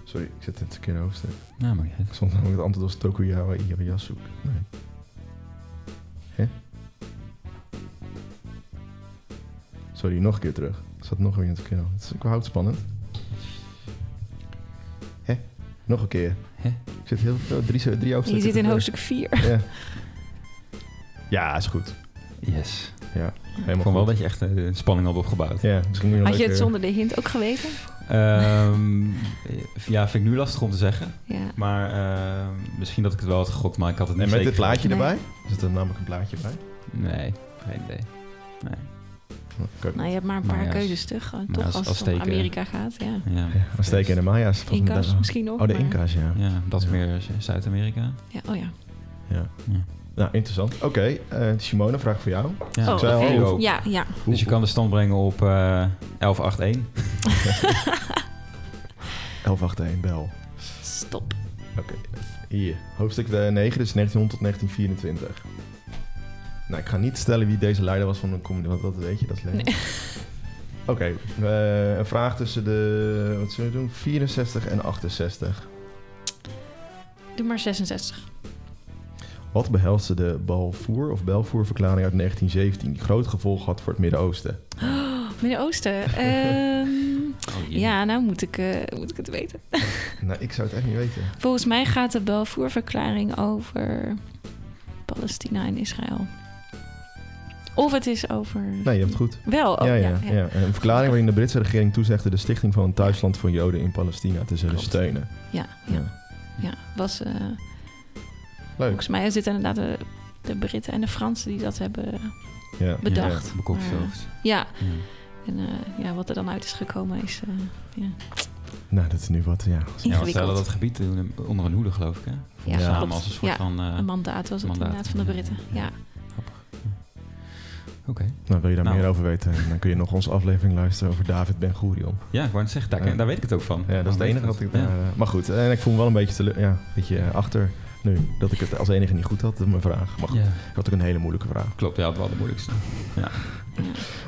Sorry, ik zit in het verkeerde hoofdstuk. Nou, maar niet. Ik stond namelijk het antwoord als Tokugawa Ieyasu. Nee. Hè? Sorry, nog een keer terug. Ik zat nog weer in het verkeerde hoofdstuk. Ik hou het spannend. Hè? Nog een keer. Hè? Ik zit heel veel, drie, drie Je zit in hoofdstuk 4. Ja. ja, is goed. Yes. Ja, Ik helemaal vond wel dat je echt eh, een spanning had opgebouwd. Ja, misschien moet je nog Had je het zonder de hint ook geweten? Ehm, ja, vind ik nu lastig om te zeggen. Ja. Maar ehm, misschien dat ik het wel had gegokt, maar ik had het niet En met zeker dit plaatje Nee. erbij? Zit er namelijk een plaatje bij? Nee, geen idee. Nee. Nou, je hebt maar een paar Maya's. keuzes toch? Gewoon, Maya's, toch als het om. Amerika gaat, ja. Ja, Ja, Azteken en de Maya's. volgens mij Inca's misschien nog. Oh, de Inca's, ja. ja, dat is Ja. meer Zuid-Amerika. Ja, oh ja. ja. Ja. Nou, interessant. Oké, eh, Simone, vraag voor jou. Ja, Oh, ook. Ja, ja. Dus je kan de stand brengen op eh 11-8-1. 1181, bel. Stop. Oké, hier. Hoofdstuk eh, 9, dus 1900 tot 1924. Nou, ik ga niet stellen wie deze leider was van een community, want dat weet je, dat is leuk. Nee. Oké, eh, een vraag tussen de, wat zullen we doen, 64 en 68. Doe maar 66. Wat behelste de Balfour of Belfour-verklaring uit 1917, die grote gevolgen had voor het Midden-Oosten? Oh, Midden-Oosten. Ehm, Oh, ja, nou moet ik, eh, moet ik het weten. Nou, ik zou het echt niet weten. Volgens mij gaat de Balfour-verklaring over Palestina en Israël. Of het is over... Nee, je hebt het goed. Wel, oh, ja, ja, ja, ja. ja. Een verklaring waarin de Britse regering toezegde de stichting van een thuisland voor Joden in Palestina te zullen Klopt. steunen. Ja, ja, ja. Was, eh, Leuk. volgens mij is dit inderdaad de, de Britten en de Fransen die dat hebben Ja. bedacht. Ja, bekokstoofd. Ja, Ja. en eh, ja, wat er dan uit is gekomen is... eh, ja. Nou, dat is nu wat, ja. Ze hadden dat gebied onder een hoede, geloof ik, hè? Ja, Ja. Samen als een soort Ja, van... eh, Een mandaat was het mandaat. inderdaad van de Britten. Ja. Oké. Nou, wil je daar Nou. meer over weten, dan kun je nog onze aflevering luisteren over David Ben Gurion. Ja, ik wou net zeggen, daar, Ja. daar weet ik het ook van. Ja, dat is het Dan enige wat ik het. daar... Ja. eh, maar goed, en ik voel me wel een beetje, tele- ja, een beetje eh, achter nu. Dat ik het als enige niet goed had, mijn vraag. Maar goed, Ja, ik had ook een hele moeilijke vraag. klopt. Ja, dat was de moeilijkste.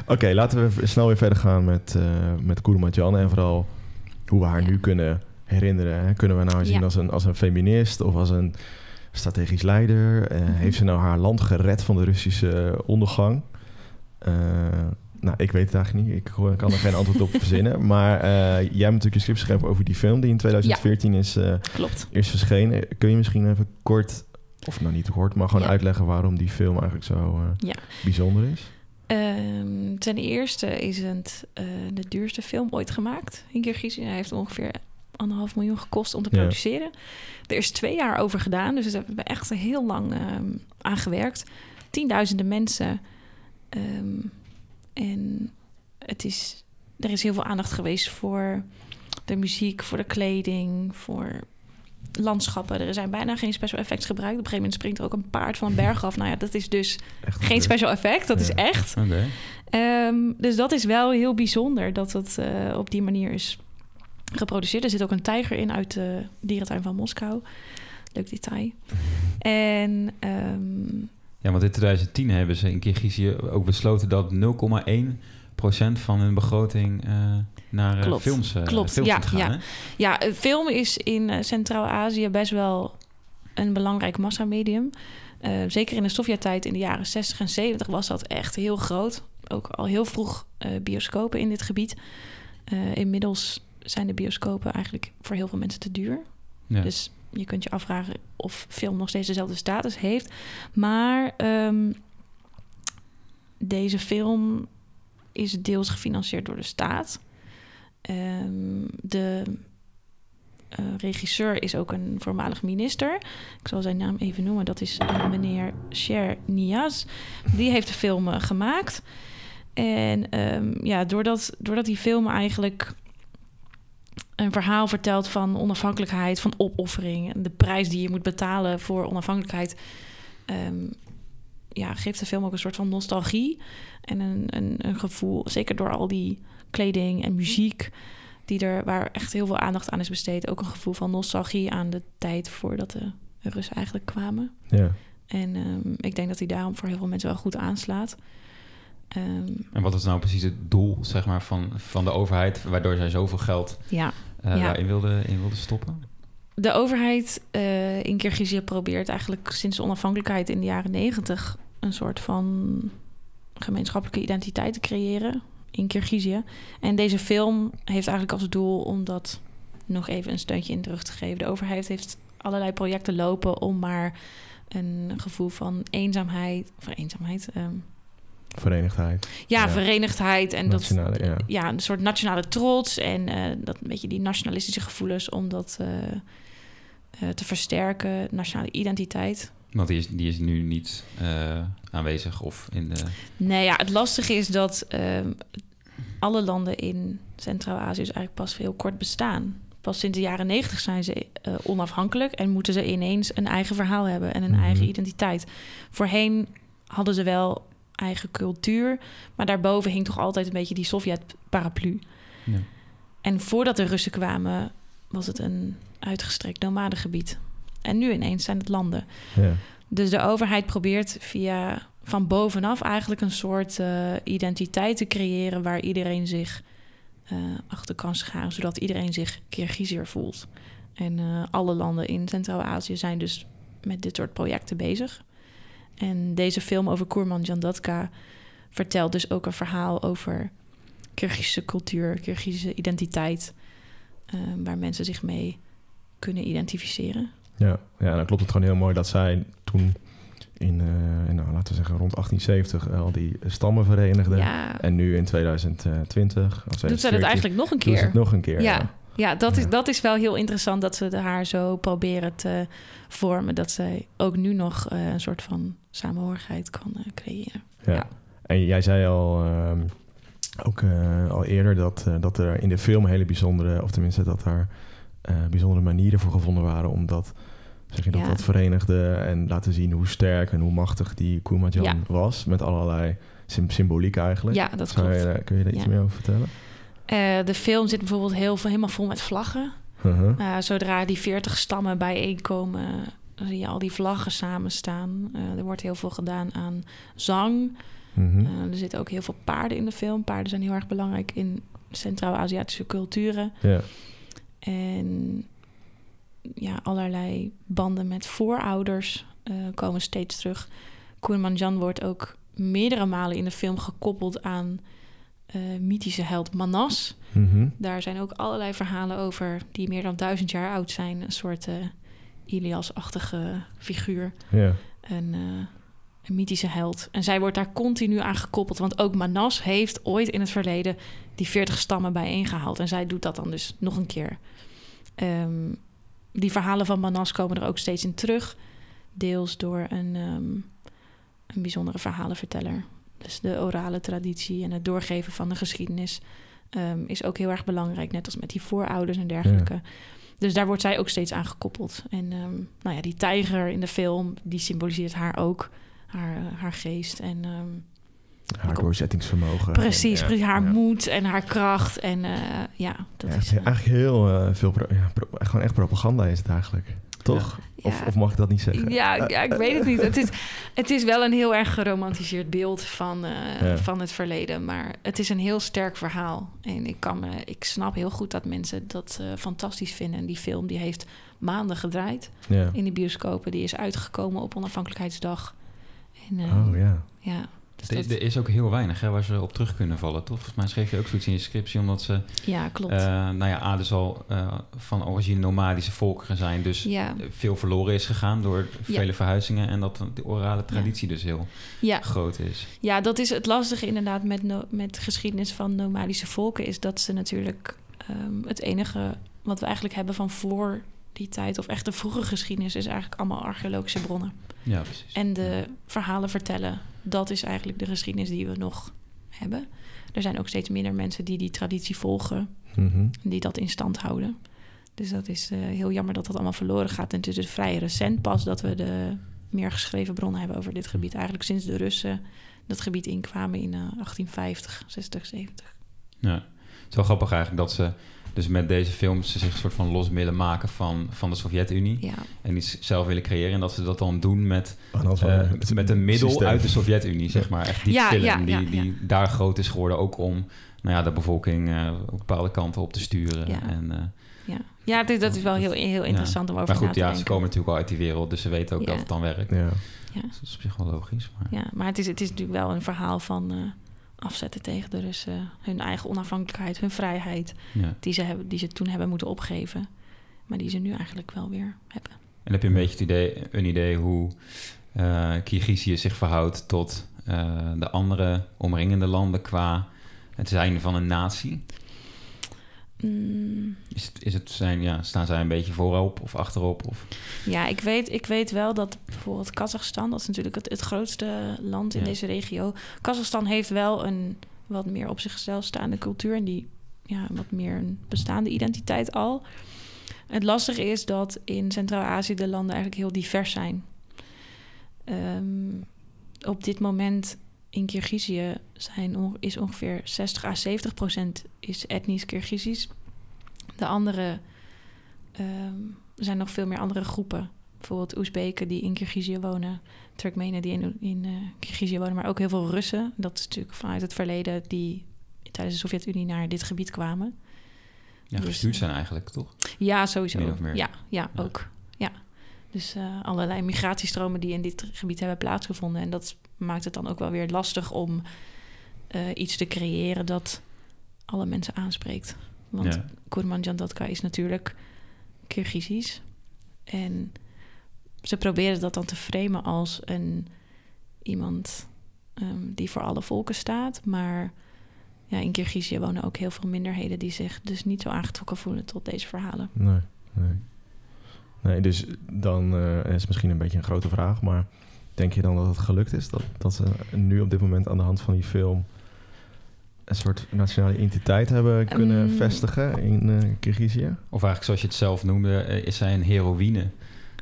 Oké, laten we snel weer verder gaan met, eh met Koermatjan. En vooral hoe we haar Ja. nu kunnen herinneren. Hè? Kunnen we nou zien Ja. als, een, als een feminist of als een strategisch leider? Eh, Mhm. Heeft ze nou haar land gered van de Russische ondergang? Eh, nou, ik weet het eigenlijk niet. Ik kan er geen antwoord op verzinnen. Maar eh, jij hebt natuurlijk een script geschreven over die film die in 2014 is, eh, Klopt. is verschenen. Kun je misschien even kort, of nou niet kort, maar gewoon Ja. uitleggen waarom die film eigenlijk zo Ja. bijzonder is? Ehm, ten eerste is het de duurste film ooit gemaakt in Kirgizië. Hij heeft ongeveer anderhalf miljoen gekost om te produceren. Er is twee jaar over gedaan, dus we hebben echt heel lang ehm aan gewerkt. Tienduizenden mensen. Ehm, en het is, er is heel veel aandacht geweest voor de muziek, voor de kleding, voor landschappen. Er zijn bijna geen special effects gebruikt. Op een gegeven moment springt er ook een paard van een berg af. Nou ja, dat is dus Echt geen special effect, dat is echt. Ehm, dus dat is wel heel bijzonder dat het eh, op die manier is geproduceerd. Er zit ook een tijger in uit de dierentuin van Moskou. Leuk detail. En ehm, Ja, want in 2010 hebben ze in Kirgizië ook besloten dat 0,1% van hun begroting eh, naar eh, Klopt. films, eh, Klopt, films ja, gaan. ja. Hè? ja, film is in Centraal-Azië best wel een belangrijk massamedium. Eh, zeker in de Sovjet-tijd in de jaren 60 en 70 was dat echt heel groot. Ook al heel vroeg bioscopen in dit gebied. Inmiddels zijn de bioscopen eigenlijk voor heel veel mensen te duur. Ja. Dus je kunt je afvragen of film nog steeds dezelfde status heeft. Maar ehm, deze film is deels gefinancierd door de staat. Ehm, de eh, regisseur is ook een voormalig minister. Ik zal zijn naam even noemen. Dat is eh, meneer Sher Niaz. Die heeft de film eh, gemaakt. En ehm, ja, doordat, doordat die film eigenlijk een verhaal vertelt van onafhankelijkheid, van opoffering en de prijs die je moet betalen voor onafhankelijkheid, ehm, ja, geeft de film ook een soort van nostalgie en een, een, een gevoel, zeker door al die kleding en muziek, die er, waar echt heel veel aandacht aan is besteed, ook een gevoel van nostalgie aan de tijd voordat de Russen eigenlijk kwamen. Ja. En ehm, ik denk dat hij daarom voor heel veel mensen wel goed aanslaat. Ehm, En wat is nou precies het doel zeg maar, van, van de overheid, waardoor zij zoveel geld ja, Ja. daarin wilde, in wilde stoppen? De overheid eh, in Kirgizië probeert eigenlijk sinds de onafhankelijkheid in de jaren negentig een soort van gemeenschappelijke identiteit te creëren in Kirgizië. En deze film heeft eigenlijk als doel om dat nog even een steuntje in terug te geven. De overheid heeft allerlei projecten lopen om maar een gevoel van eenzaamheid, of eenzaamheid, ehm, Verenigdheid. ja, Ja. verenigdheid en dat, ja. ja, een soort nationale trots en eh, dat een beetje die nationalistische gevoelens om dat eh, eh, te versterken, nationale identiteit. Want die is, die is nu niet eh, aanwezig of in de... Nee, ja, het lastige is dat ehm, alle landen in Centraal-Azië dus eigenlijk pas heel kort bestaan. Pas sinds de jaren negentig zijn ze eh, onafhankelijk en moeten ze ineens een eigen verhaal hebben en een Mhm. eigen identiteit. Voorheen hadden ze wel eigen cultuur, maar daarboven hing toch altijd een beetje die Sovjet-paraplu. Ja. En voordat de Russen kwamen, was het een uitgestrekt nomadengebied. En nu ineens zijn het landen. Ja. Dus de overheid probeert via van bovenaf eigenlijk een soort eh, identiteit te creëren waar iedereen zich eh, achter kan scharen, zodat iedereen zich Kirgiziër voelt. En eh, alle landen in Centraal-Azië zijn dus met dit soort projecten bezig. En deze film over Koerman Jandatka vertelt dus ook een verhaal over Kirgische cultuur, Kirgische identiteit, eh, waar mensen zich mee kunnen identificeren. Ja, ja, dan klopt het gewoon heel mooi dat zij toen in, eh, nou, laten we zeggen, rond 1870 al die stammen verenigden. Ja, En nu in 2020, of doet zij 2014, dat eigenlijk nog een keer? het nog een keer. Ja, ja, dat, Is, Ja. dat is wel heel interessant dat ze haar zo proberen te vormen. Dat zij ook nu nog eh, een soort van samenhorigheid kan eh, creëren. Ja. Ja. En jij zei al, ehm, ook eh, al eerder dat, dat er in de film hele bijzondere, of tenminste dat daar bijzondere manieren voor gevonden waren om dat, zeg je, dat, Ja. dat verenigde en laten zien hoe sterk en hoe machtig die Koemadjan Ja. was. Met allerlei sym- symboliek eigenlijk. Ja, dat Zou je, klopt. daar- kun je daar iets Ja. meer over vertellen? Eh, de film zit bijvoorbeeld heel veel, helemaal vol met vlaggen. Uh-huh. Uh, zodra die 40 stammen bijeenkomen, zie je al die vlaggen samen staan. Eh, er wordt heel veel gedaan aan zang. Mhm. Uh, er zitten ook heel veel paarden in de film. Paarden zijn heel erg belangrijk in Centraal-Aziatische culturen. En ja, allerlei banden met voorouders eh, komen steeds terug. Koermanjan wordt ook meerdere malen in de film gekoppeld aan eh, mythische held Manas. Mhm. Daar zijn ook allerlei verhalen over die meer dan duizend jaar oud zijn. Een soort eh, Ilias-achtige figuur. Een, eh, een mythische held. En zij wordt daar continu aan gekoppeld. Want ook Manas heeft ooit in het verleden die 40 stammen bijeengehaald. En zij doet dat dan dus nog een keer. Ehm, die verhalen van Manas komen er ook steeds in terug. Deels door een, ehm, een bijzondere verhalenverteller. Dus de orale traditie en het doorgeven van de geschiedenis ehm, is ook heel erg belangrijk. Net als met die voorouders en dergelijke. Dus daar wordt zij ook steeds aan gekoppeld. En ehm, nou ja, die tijger in de film, die symboliseert haar ook. Haar, eh, haar geest en ehm, Haar doorzettingsvermogen. precies, En, precies, ja, haar ja. moed en haar kracht. En eh, ja, dat is... eigenlijk heel eh, veel, pro- ja, pro- gewoon echt propaganda is het eigenlijk. Toch? Of, of mag ik dat niet zeggen? Ja, ja, ik weet het niet. Het is, het is wel een heel erg geromantiseerd beeld van, eh, van het verleden. Maar het is een heel sterk verhaal. En ik, kan me, ik snap heel goed dat mensen dat eh, fantastisch vinden. En die film die heeft maanden gedraaid in de bioscopen. Die is uitgekomen op onafhankelijkheidsdag. En, eh, Oh ja. ja. Er, dat- er is ook heel weinig hè, waar ze op terug kunnen vallen, toch? Volgens mij schreef je ook zoiets in je scriptie, omdat ze, ja, klopt. eh, nou ja, dus al eh, van origine nomadische volkeren zijn, dus ja, veel verloren is gegaan door Ja. vele verhuizingen en dat de orale traditie dus heel groot is. ja, dat is het lastige inderdaad met, no- met de geschiedenis van nomadische volken... is dat ze natuurlijk ehm, het enige wat we eigenlijk hebben van voor die tijd... of echt de vroege geschiedenis is eigenlijk allemaal archeologische bronnen. Ja, precies. En de verhalen vertellen, dat is eigenlijk de geschiedenis die we nog hebben. Er zijn ook steeds minder mensen die die traditie volgen... Mhm. die dat in stand houden. Dus dat is eh, heel jammer dat dat allemaal verloren gaat. En het is dus vrij recent pas dat we de meer geschreven bronnen hebben over dit gebied. Eigenlijk sinds de Russen dat gebied inkwamen in eh, 1850, 60, 70. Ja. Het is wel grappig eigenlijk dat ze dus met deze films ze zich een soort van los willen maken van, van de Sovjet-Unie. Ja, En iets zelf willen creëren. En dat ze dat dan doen met, eh, met een middel systeem. uit de Sovjet-Unie, zeg maar. Echt die Ja, film ja, die, die daar groot is geworden. Ook om nou ja, de bevolking eh, op bepaalde kanten op te sturen. Ja. En, eh, ja. ja is- dat is wel heel, heel interessant om over maar goed, na te ja, denken. ze komen natuurlijk al uit die wereld. Dus ze weten ook Ja. dat het dan werkt. Ja. Ja. Dus dat is op zich wel logisch. Maar... Ja, maar het is, het is natuurlijk wel een verhaal van eh, afzetten tegen de Russen. Hun eigen onafhankelijkheid, hun vrijheid, Ja. die ze, hebben, die ze toen hebben moeten opgeven. Maar die ze nu eigenlijk wel weer hebben. En heb je een beetje het idee, een idee hoe eh Kirgizië zich verhoudt tot eh, de andere omringende landen qua het zijn van een natie? Mm, Is het, is het zijn, ja, staan zij een beetje voorop of achterop? Of, Ja, ik weet, ik weet wel dat bijvoorbeeld Kazachstan, dat is natuurlijk het, het grootste land in Ja. deze regio. Kazachstan heeft wel een wat meer op zichzelf staande cultuur en die ja, wat meer een bestaande identiteit al. Het lastige is dat in Centraal-Azië de landen eigenlijk heel divers zijn. Ehm, op dit moment in Kirgizië zijn is ongeveer 60 à 70 procent is etnisch Kirgizisch. De andere ehm, zijn nog veel meer andere groepen. Bijvoorbeeld Oezbeken die in Kirgizië wonen. Turkmenen die in, in eh, Kirgizië wonen. Maar ook heel veel Russen. Dat is natuurlijk vanuit het verleden die tijdens de Sovjet-Unie naar dit gebied kwamen. ja, Dus, gestuurd zijn eigenlijk, toch? Ja, sowieso. Meer. Ja, Ja. ook. Dus eh, allerlei migratiestromen die in dit gebied hebben plaatsgevonden. En dat maakt het dan ook wel weer lastig om eh, iets te creëren dat alle mensen aanspreekt. Want Ja. Kurmanjandatka is natuurlijk Kirgizisch. En ze proberen dat dan te framen als een iemand ehm, die voor alle volken staat. Maar ja, in Kirgizië wonen ook heel veel minderheden die zich dus niet zo aangetrokken voelen tot deze verhalen. Nee, nee. Nee, dus dan eh, is misschien een beetje een grote vraag, maar denk je dan dat het gelukt is? Dat, dat ze nu op dit moment aan de hand van die film een soort nationale identiteit hebben kunnen Ehm. vestigen in eh Kirgizië? Of eigenlijk zoals je het zelf noemde, eh, is zij een heroïne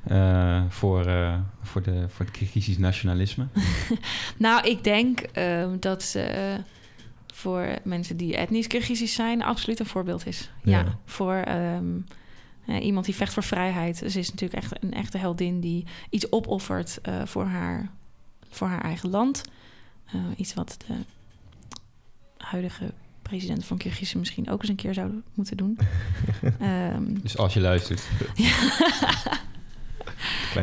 eh, voor, eh, voor, de, voor het Kirgizisch nationalisme. Nou, ik denk ehm, dat ze voor mensen die etnisch Kirgizisch zijn... absoluut een voorbeeld is. Ja, Ja. voor ehm, eh, iemand die vecht voor vrijheid. Ze is natuurlijk echt een echte heldin die iets opoffert eh, voor, haar, voor haar eigen land. Eh, iets wat de huidige president van Kirgizië misschien ook eens een keer zouden moeten doen. Ehm, Dus als je luistert.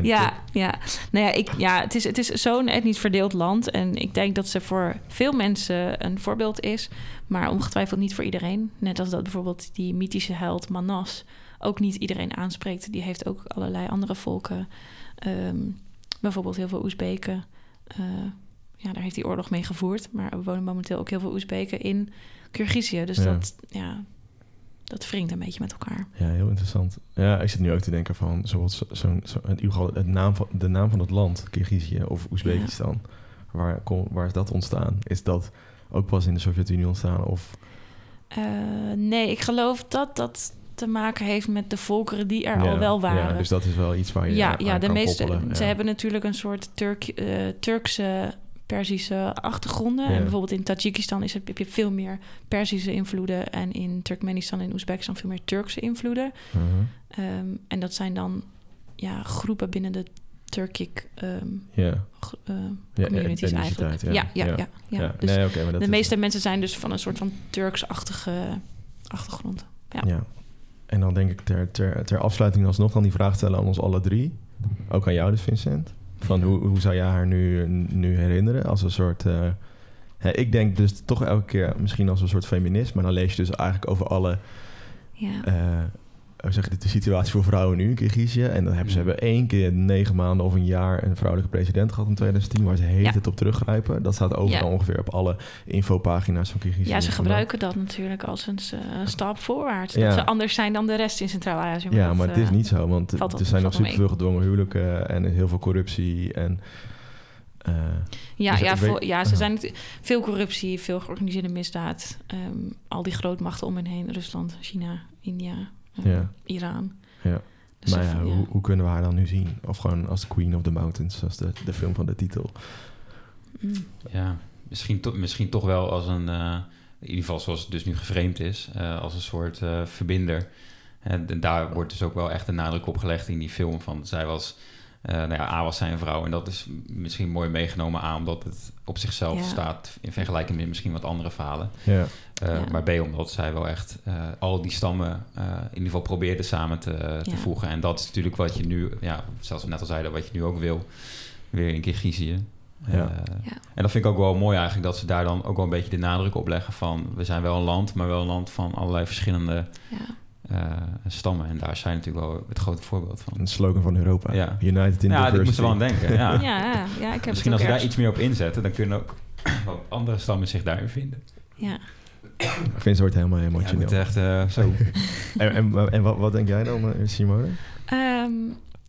Ja, ja. Nou ja, ik, ja het is, het is zo'n etnisch verdeeld land. En ik denk dat ze voor veel mensen een voorbeeld is. Maar ongetwijfeld niet voor iedereen. Net als dat bijvoorbeeld die mythische held Manas ook niet iedereen aanspreekt. Die heeft ook allerlei andere volken. ehm, bijvoorbeeld heel veel Oezbeken. Eh, ja, daar heeft hij oorlog mee gevoerd. Maar er wonen momenteel ook heel veel Oezbeken in Kyrgyzije. Dus Ja. dat, ja, dat wringt een beetje met elkaar. Ja, heel interessant. Ja, ik zit nu ook te denken van zoals zo, zo'n- zo, ieder geval het naam van, de naam van het land, Kirgizië of Oezbekistan. Waar, kom, waar is dat ontstaan? Is dat ook pas in de Sovjet-Unie ontstaan? Of, Eh, nee, ik geloof dat dat te maken heeft met de volkeren die er Ja, al wel waren. Ja, dus dat is wel iets waar je ja, ja, de meeste. koppelen. Ze ja. hebben natuurlijk een soort Turk, eh, Turkse, Persische achtergronden. Ja. En bijvoorbeeld in Tajikistan is het, heb je veel meer Persische invloeden. En in Turkmenistan en Oezbekistan veel meer Turkse invloeden. Mhm. Ehm, en dat zijn dan ja, groepen binnen de Turkic Ja, ja, communities etniciteit, eigenlijk. Ja, ja, ja. ja, ja. Dus nee, oké, maar dat de meeste mensen zijn dus van een soort van Turks-achtige achtergrond. Ja. En dan denk ik ter, ter, ter afsluiting alsnog dan die vraag stellen aan ons alle drie. Ook aan jou dus, Vincent. Van hoe, hoe zou jij haar nu, nu herinneren? Als een soort... eh, hè, ik denk dus toch elke keer misschien als een soort feminist. Maar dan lees je dus eigenlijk over alle... Ja. eh, zeg je dit, de situatie voor vrouwen nu in Kirgizië. En dan hebben ze Mm. hebben één keer negen maanden of een jaar... een vrouwelijke president gehad in 2010... waar ze heet Ja. het op teruggrijpen. Dat staat overal Ja. ongeveer op alle infopagina's van Kirgizië. Ja, ze gebruiken dat natuurlijk als een, een stap voorwaarts. Ja. Dat ze anders zijn dan de rest in Centraal-Azië. Ja, dat, maar het is eh, niet zo, want er op- zijn nog superveel gedwongen huwelijken en heel veel corruptie. En, eh, Ja, Dus ja, voor- ja, ze zijn veel corruptie, veel georganiseerde misdaad. ehm, al die grootmachten om hen heen. Rusland, China, India, eh, Ja. Iran. Ja. Dus maar ja, Hoe, hoe kunnen we haar dan nu zien? Of gewoon als Queen of the Mountains, zoals de, de film van de titel. Mm. Ja, misschien, to- misschien toch wel als een, eh, in ieder geval zoals het dus nu geframed is, eh, als een soort eh, verbinder. En daar wordt dus ook wel echt de nadruk op gelegd in die film van zij was, eh nou ja, A was zij een vrouw en dat is misschien mooi meegenomen aan omdat het op zichzelf Ja. staat in vergelijking met misschien wat andere verhalen. Ja, Eh, Ja. Maar B, omdat zij wel echt eh, al die stammen eh, in ieder geval probeerde samen te, te Ja. voegen. En dat is natuurlijk wat je nu, ja, zoals we net al zeiden, wat je nu ook wil, weer in Kirgizië. Ja. Eh, Ja. En dat vind ik ook wel mooi eigenlijk, dat ze daar dan ook wel een beetje de nadruk op leggen van... we zijn wel een land, maar wel een land van allerlei verschillende Ja. Stammen. En daar zijn natuurlijk wel het grote voorbeeld van. een slogan van Europa. Ja. United in Ja, ik diversity. moest er wel aan denken, ja. Ja, ja, ja, ik heb Misschien het als we daar iets meer op inzetten, dan kunnen ook andere stammen zich daarin vinden. Ja. Vincent wordt helemaal Ja, emotioneel. het echt eh, zo. en en, en wat, wat denk jij dan, eh, Simone? Ehm,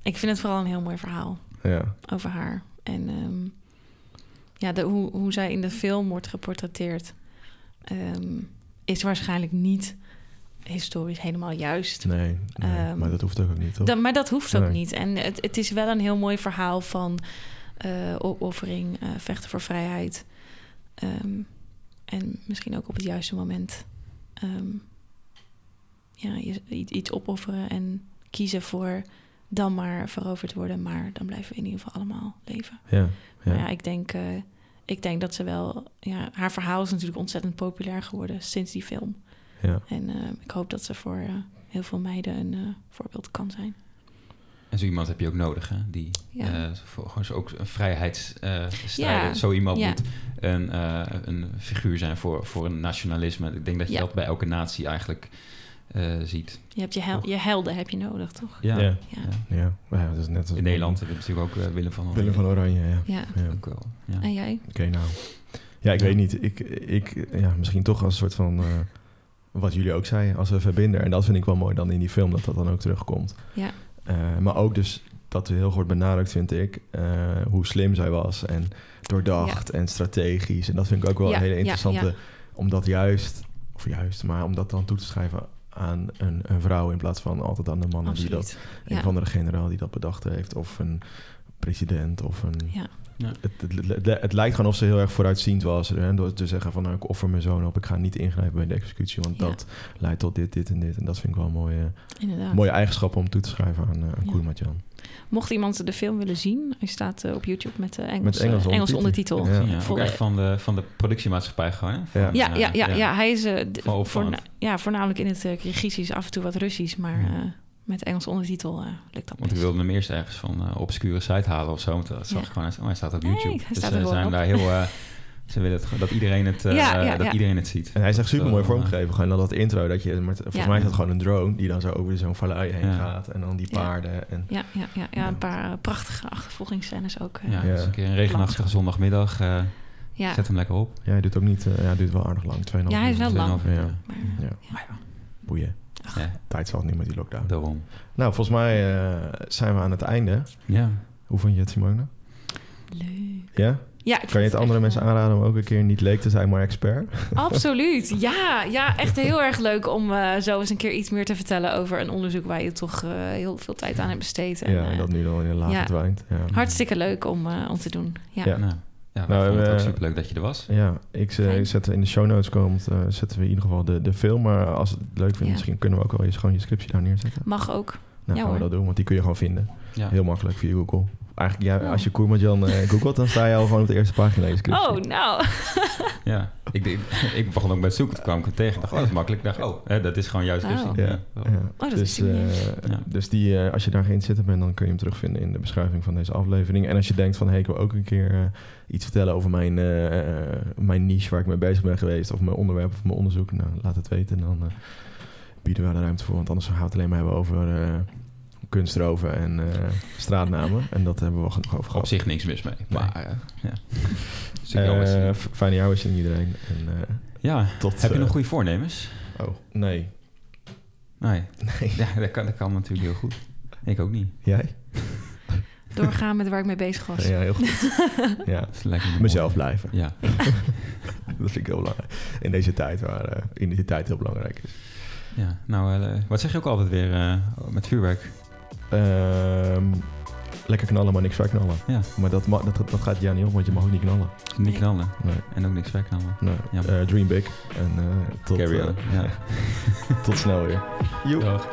ik vind het vooral een heel mooi verhaal Ja, over haar. En ehm, ja, de, hoe, hoe zij in de film wordt geportretteerd... ehm, is waarschijnlijk niet historisch helemaal juist. nee, nee Ehm, maar dat hoeft ook, niet, toch? Maar dat hoeft ook Nee. niet. En het, het is wel een heel mooi verhaal van eh, opoffering, eh, vechten voor vrijheid. Ehm, en misschien ook op het juiste moment ehm, ja, iets opofferen en kiezen voor dan maar veroverd worden. Maar dan blijven we in ieder geval allemaal leven. ja, ja. Maar ja, ik denk, eh, ik denk dat ze wel... Ja, haar verhaal is natuurlijk ontzettend populair geworden sinds die film. Ja. En eh, ik hoop dat ze voor eh, heel veel meiden een eh, voorbeeld kan zijn. En zo iemand heb je ook nodig, hè? Die Ja. eh, voor, gewoon zo ook een vrijheidsstrijder. Ja, Zo iemand ja. moet een, eh, een figuur zijn voor, voor een nationalisme. Ik denk dat je Ja. dat bij elke natie eigenlijk eh, ziet. Je hebt je, hel- je helden heb je nodig, toch? Ja. Ja. Ja. Ja, ja, dat is net als In Nederland hebben we natuurlijk ook Willem van Willem van Oranje, ja. Ja. ja. Ook wel, ja. En jij? Oké, nou. Ja, ik weet niet. Ik, ik, ja, misschien toch als een soort van... eh, wat jullie ook zeiden, als een verbinder. En dat vind ik wel mooi dan in die film, dat dat dan ook terugkomt. Ja. Eh, maar ook dus dat er heel goed benadrukt, vind ik, eh, hoe slim zij was. En doordacht en strategisch. En dat vind ik ook wel Ja, een hele interessante ja. om dat juist, of juist, maar om dat dan toe te schrijven aan een, een vrouw in plaats van altijd aan de mannen die dat, een of andere generaal die dat bedacht heeft, of een president of een. Ja. Ja. Het, het, het, het lijkt gewoon of ze heel erg vooruitziend was. Hè, door te zeggen van nou, ik offer mijn zoon op, ik ga niet ingrijpen bij de executie, want Ja. dat leidt tot dit, dit en dit. En dat vind ik wel een mooie, Inderdaad. mooie eigenschap om toe te schrijven aan, uh, aan Ja. Koermatjan. Mocht iemand de film willen zien, hij staat eh, op YouTube met de Engels, Met Engelse Engelse ondertitel. ondertitel. Ja. Ja, ook Vol- echt van de, van de productiemaatschappij gewoon, hè? Van, Ja. Ja, eh, ja, ja, ja. hij is eh, voorna- ja, voornamelijk in het uh, Kirgizisch, af en toe wat Russisch, maar Ja. eh, met Engelse ondertitel eh, lukt dat Want ik wilde hem eerst ergens van eh obscure site halen of zo. Want dat zag Ja. ik gewoon, oh, hij staat op Nee, YouTube. hij dus staat ze er gewoon zijn op. daar heel... eh, ze willen het, dat iedereen het, eh, Ja, ja, dat ja. iedereen het ziet. En hij is echt super mooi eh, vormgegeven. Gewoon dat intro, dat je, met, volgens Ja. mij is dat gewoon een drone die dan zo over zo'n vallei heen Ja. gaat. En dan die Ja. paarden. En, Ja, ja, ja, ja, een paar eh, prachtige achtervolgingsscènes ook. eh. Ja, Ja. dus een keer een regenachtige zondagmiddag. eh, ja. Zet hem lekker op. ja, hij doet ook niet, eh, ja, hij doet wel aardig lang. 2,5 Ja, hij is uur. wel lang. Ja. ja. Maar, Ja, Maar ja, Tijd zal het niet met die lockdown. daarom. Nou, volgens mij eh, zijn we aan het einde. Ja. Hoe vond je het, Simone? leuk. Ja? Ja, ik Kan je het andere echt, mensen aanraden om ook een keer niet leek te zijn, maar expert? Absoluut, ja. Ja, echt heel erg leuk om eh, zo eens een keer iets meer te vertellen over een onderzoek waar je toch eh, heel veel tijd aan hebt besteed. En, ja, eh, dat nu dan in de laag ja. verdwijnt. Ja. Hartstikke leuk om, eh, om te doen. Ja. Ja. Nou, ja, wij Nou, vonden het ook eh, superleuk dat je er was. Ja, ik eh, Fijn. zet in de show notes komt, eh, zetten we in ieder geval de, de film. Maar als het leuk vindt, Ja. misschien kunnen we ook wel eens gewoon je scriptie daar neerzetten. Mag ook. Nou, Ja, gaan we hoor. dat doen, want die kun je gewoon vinden. Ja. Heel makkelijk via Google. Eigenlijk, ja, Oh. als je Koermadjan eh googelt, dan sta je al gewoon op de eerste pagina. Oh, nou. Ja, ik, ik, ik begon ook met zoeken. Toen kwam ik tegen. Ik dacht, oh, dat is makkelijk. Ik dacht, oh, hè, dat is gewoon juist Oh. Ja, dat dus, eh, dus die, eh, als je daar geïnteresseerd bent, dan kun je hem terugvinden in de beschrijving van deze aflevering. En als je denkt van, hey, ik wil ook een keer eh, iets vertellen over mijn, mijn niche waar ik mee bezig ben geweest, of mijn onderwerp of mijn onderzoek, nou, laat het weten. Dan eh, bieden we daar de ruimte voor, want anders gaan we het alleen maar hebben over eh, kunstroven en eh, straatnamen. En dat hebben we wel genoeg over Op gehad. zich niks mis mee. Maar eh, ja. Ik Eh, fijne jaarwisseling iedereen. En, eh, ja, tot, heb je nog goede voornemens? Oh, nee. Nee. Nee. Ja, dat kan, dat kan natuurlijk heel goed. Ik ook niet. Jij? Doorgaan met waar ik mee bezig was. Ja, heel goed. ja. Mezelf blijven. Ja. Dat vind ik heel belangrijk. In deze tijd waar eh, identiteit heel belangrijk is. ja. Nou, eh, wat zeg je ook altijd weer eh, met vuurwerk? Ehm, lekker knallen, maar niks verknallen. Ja, Maar dat, ma- dat, dat gaat ja niet op, want je mag ook niet knallen. niet knallen. Nee, En ook niks nee. Jammer. Eh, dream big. En eh, tot, Carry eh, on. Ja. tot snel weer. Joep. Dag.